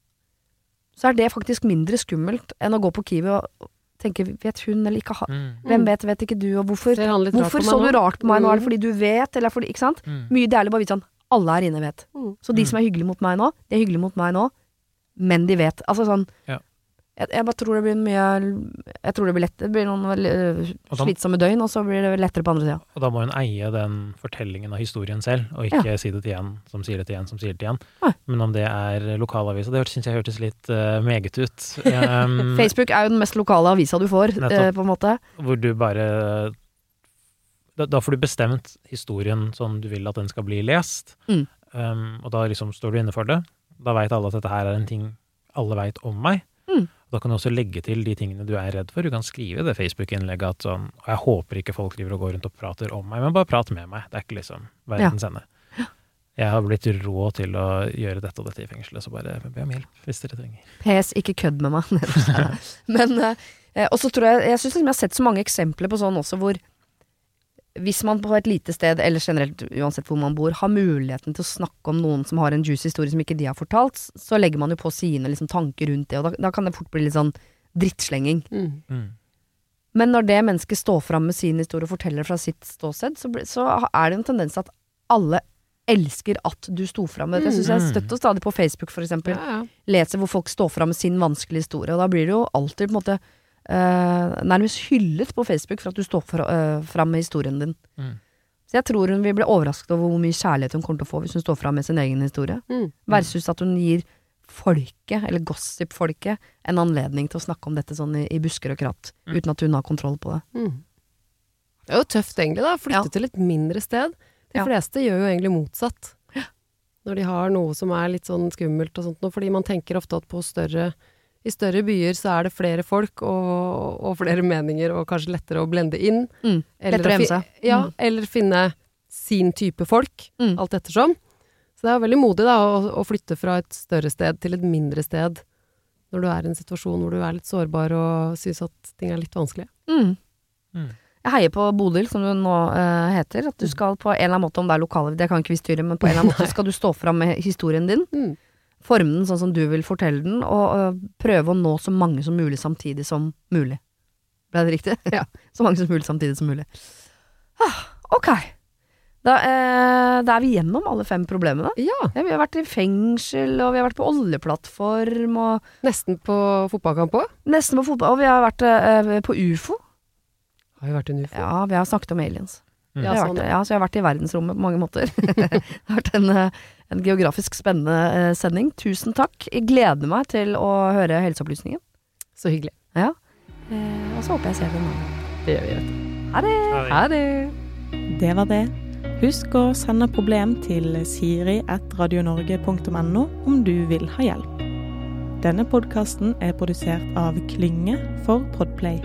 så er det faktisk mindre skummelt enn å gå på Kiwi og tenke vet hun eller ikke ha, Mm. Hvem vet, vet ikke du, og hvorfor, han hvorfor så du rart på meg nå? Er det Mm. fordi du vet, eller fordi Ikke sant? Mm. Mye deilig bare å vite sånn alle her inne vet. Mm. Så de Mm. som er hyggelige mot meg nå, de er hyggelige mot meg nå, men de vet. Altså sånn Ja. Jeg, jeg bare tror det blir mye Jeg tror det blir lett. Det blir noen da- slitsomme døgn, og så blir det lettere på andre sida. Og da må hun eie den fortellingen av historien selv, og ikke si det til en som sier det til en som sier det til en. Ah. Men om det er lokalavisa, det syns jeg hørtes litt uh, meget ut. Um, Facebook er jo den mest lokale avisa du får, Nettopp. uh, på en måte. hvor du bare da, da får du bestemt historien sånn du vil at den skal bli lest, Mm. um, og da liksom står du inne for det. Da veit alle at dette her er en ting alle veit om meg. Da kan du også legge til de tingene du er redd for. Du kan skrive det Facebook-innlegget at sånn Og jeg håper ikke folk driver og går rundt og prater om meg, men bare prat med meg. Det er ikke liksom verdens ende. Jeg har blitt rå til å gjøre dette og dette i fengselet, så bare be om hjelp hvis dere trenger. PS, ikke kødd med meg. Men eh, Og så tror jeg Jeg syns liksom jeg har sett så mange eksempler på sånn også hvor hvis man på et lite sted, eller generelt uansett hvor man bor, har muligheten til å snakke om noen som har en juicy historie som ikke de har fortalt, så legger man jo på sine liksom, tanker rundt det, og da, da kan det fort bli litt sånn drittslenging. Mm. Mm. Men når det mennesket står fram med sin historie og forteller fra sitt ståsted, så, så er det en tendens til at alle elsker at du sto fram med det. Jeg syns jeg støtter støtt stadig på Facebook, for eksempel, Ja, ja. leser hvor folk står fram med sin vanskelige historie, og da blir det jo alltid på en måte nærmest hyllet på Facebook for at du står for, eh, fram med historien din. Mm. Så jeg tror hun vil bli overrasket over hvor mye kjærlighet hun kommer til å få hvis hun står fram med sin egen historie, Mm. versus at hun gir folket, eller gossip-folket, en anledning til å snakke om dette sånn i, i busker og kratt, Mm. uten at hun har kontroll på det. Mm. Det er jo tøft egentlig, da. Flytte Ja. til et mindre sted. De Ja. fleste gjør jo egentlig motsatt. Når de har noe som er litt sånn skummelt og sånt noe, fordi man tenker ofte at på større i større byer så er det flere folk og, og flere meninger, og kanskje lettere å blende inn. Mm. Eller Lettere å gjemme seg. Ja, Mm. eller finne sin type folk, Mm. alt ettersom. Så det er veldig modig da, å, å flytte fra et større sted til et mindre sted, når du er i en situasjon hvor du er litt sårbar og syns at ting er litt vanskelig. Mm. Mm. Jeg heier på Bodil, som du nå uh, heter. At du skal på en eller annen måte, om det er lokale, det kan ikke vi styre, men på en eller annen måte skal du stå fram med historien din. Forme den sånn som du vil fortelle den, og prøve å nå så mange som mulig samtidig som mulig. Ble det riktig? Ja. så mange som mulig samtidig som mulig. Ah, ok. Da, eh, da er vi gjennom alle fem problemene. Ja, Ja, vi har vært i fengsel, og vi har vært på oljeplattform, og nesten på fotballkamp òg. nesten på fotball, og vi har vært eh, på ufo. Har vi vært en ufo. Ja, vi har snakket om aliens. Mm. Ja, sånn, vært, ja, så jeg har vært i verdensrommet på mange måter. det har vært en, eh, en geografisk spennende eh, sending. Tusen takk. Jeg gleder meg til å høre helseopplysningen. Så hyggelig. Ja. Eh, og så håper jeg ser deg nå. Det gjør vi, vet du. Ha det! Ha det! Det var det. Husk å sende problem til siri.radionorge.no om du vil ha hjelp. Denne podkasten er produsert av Klynge for Podplay.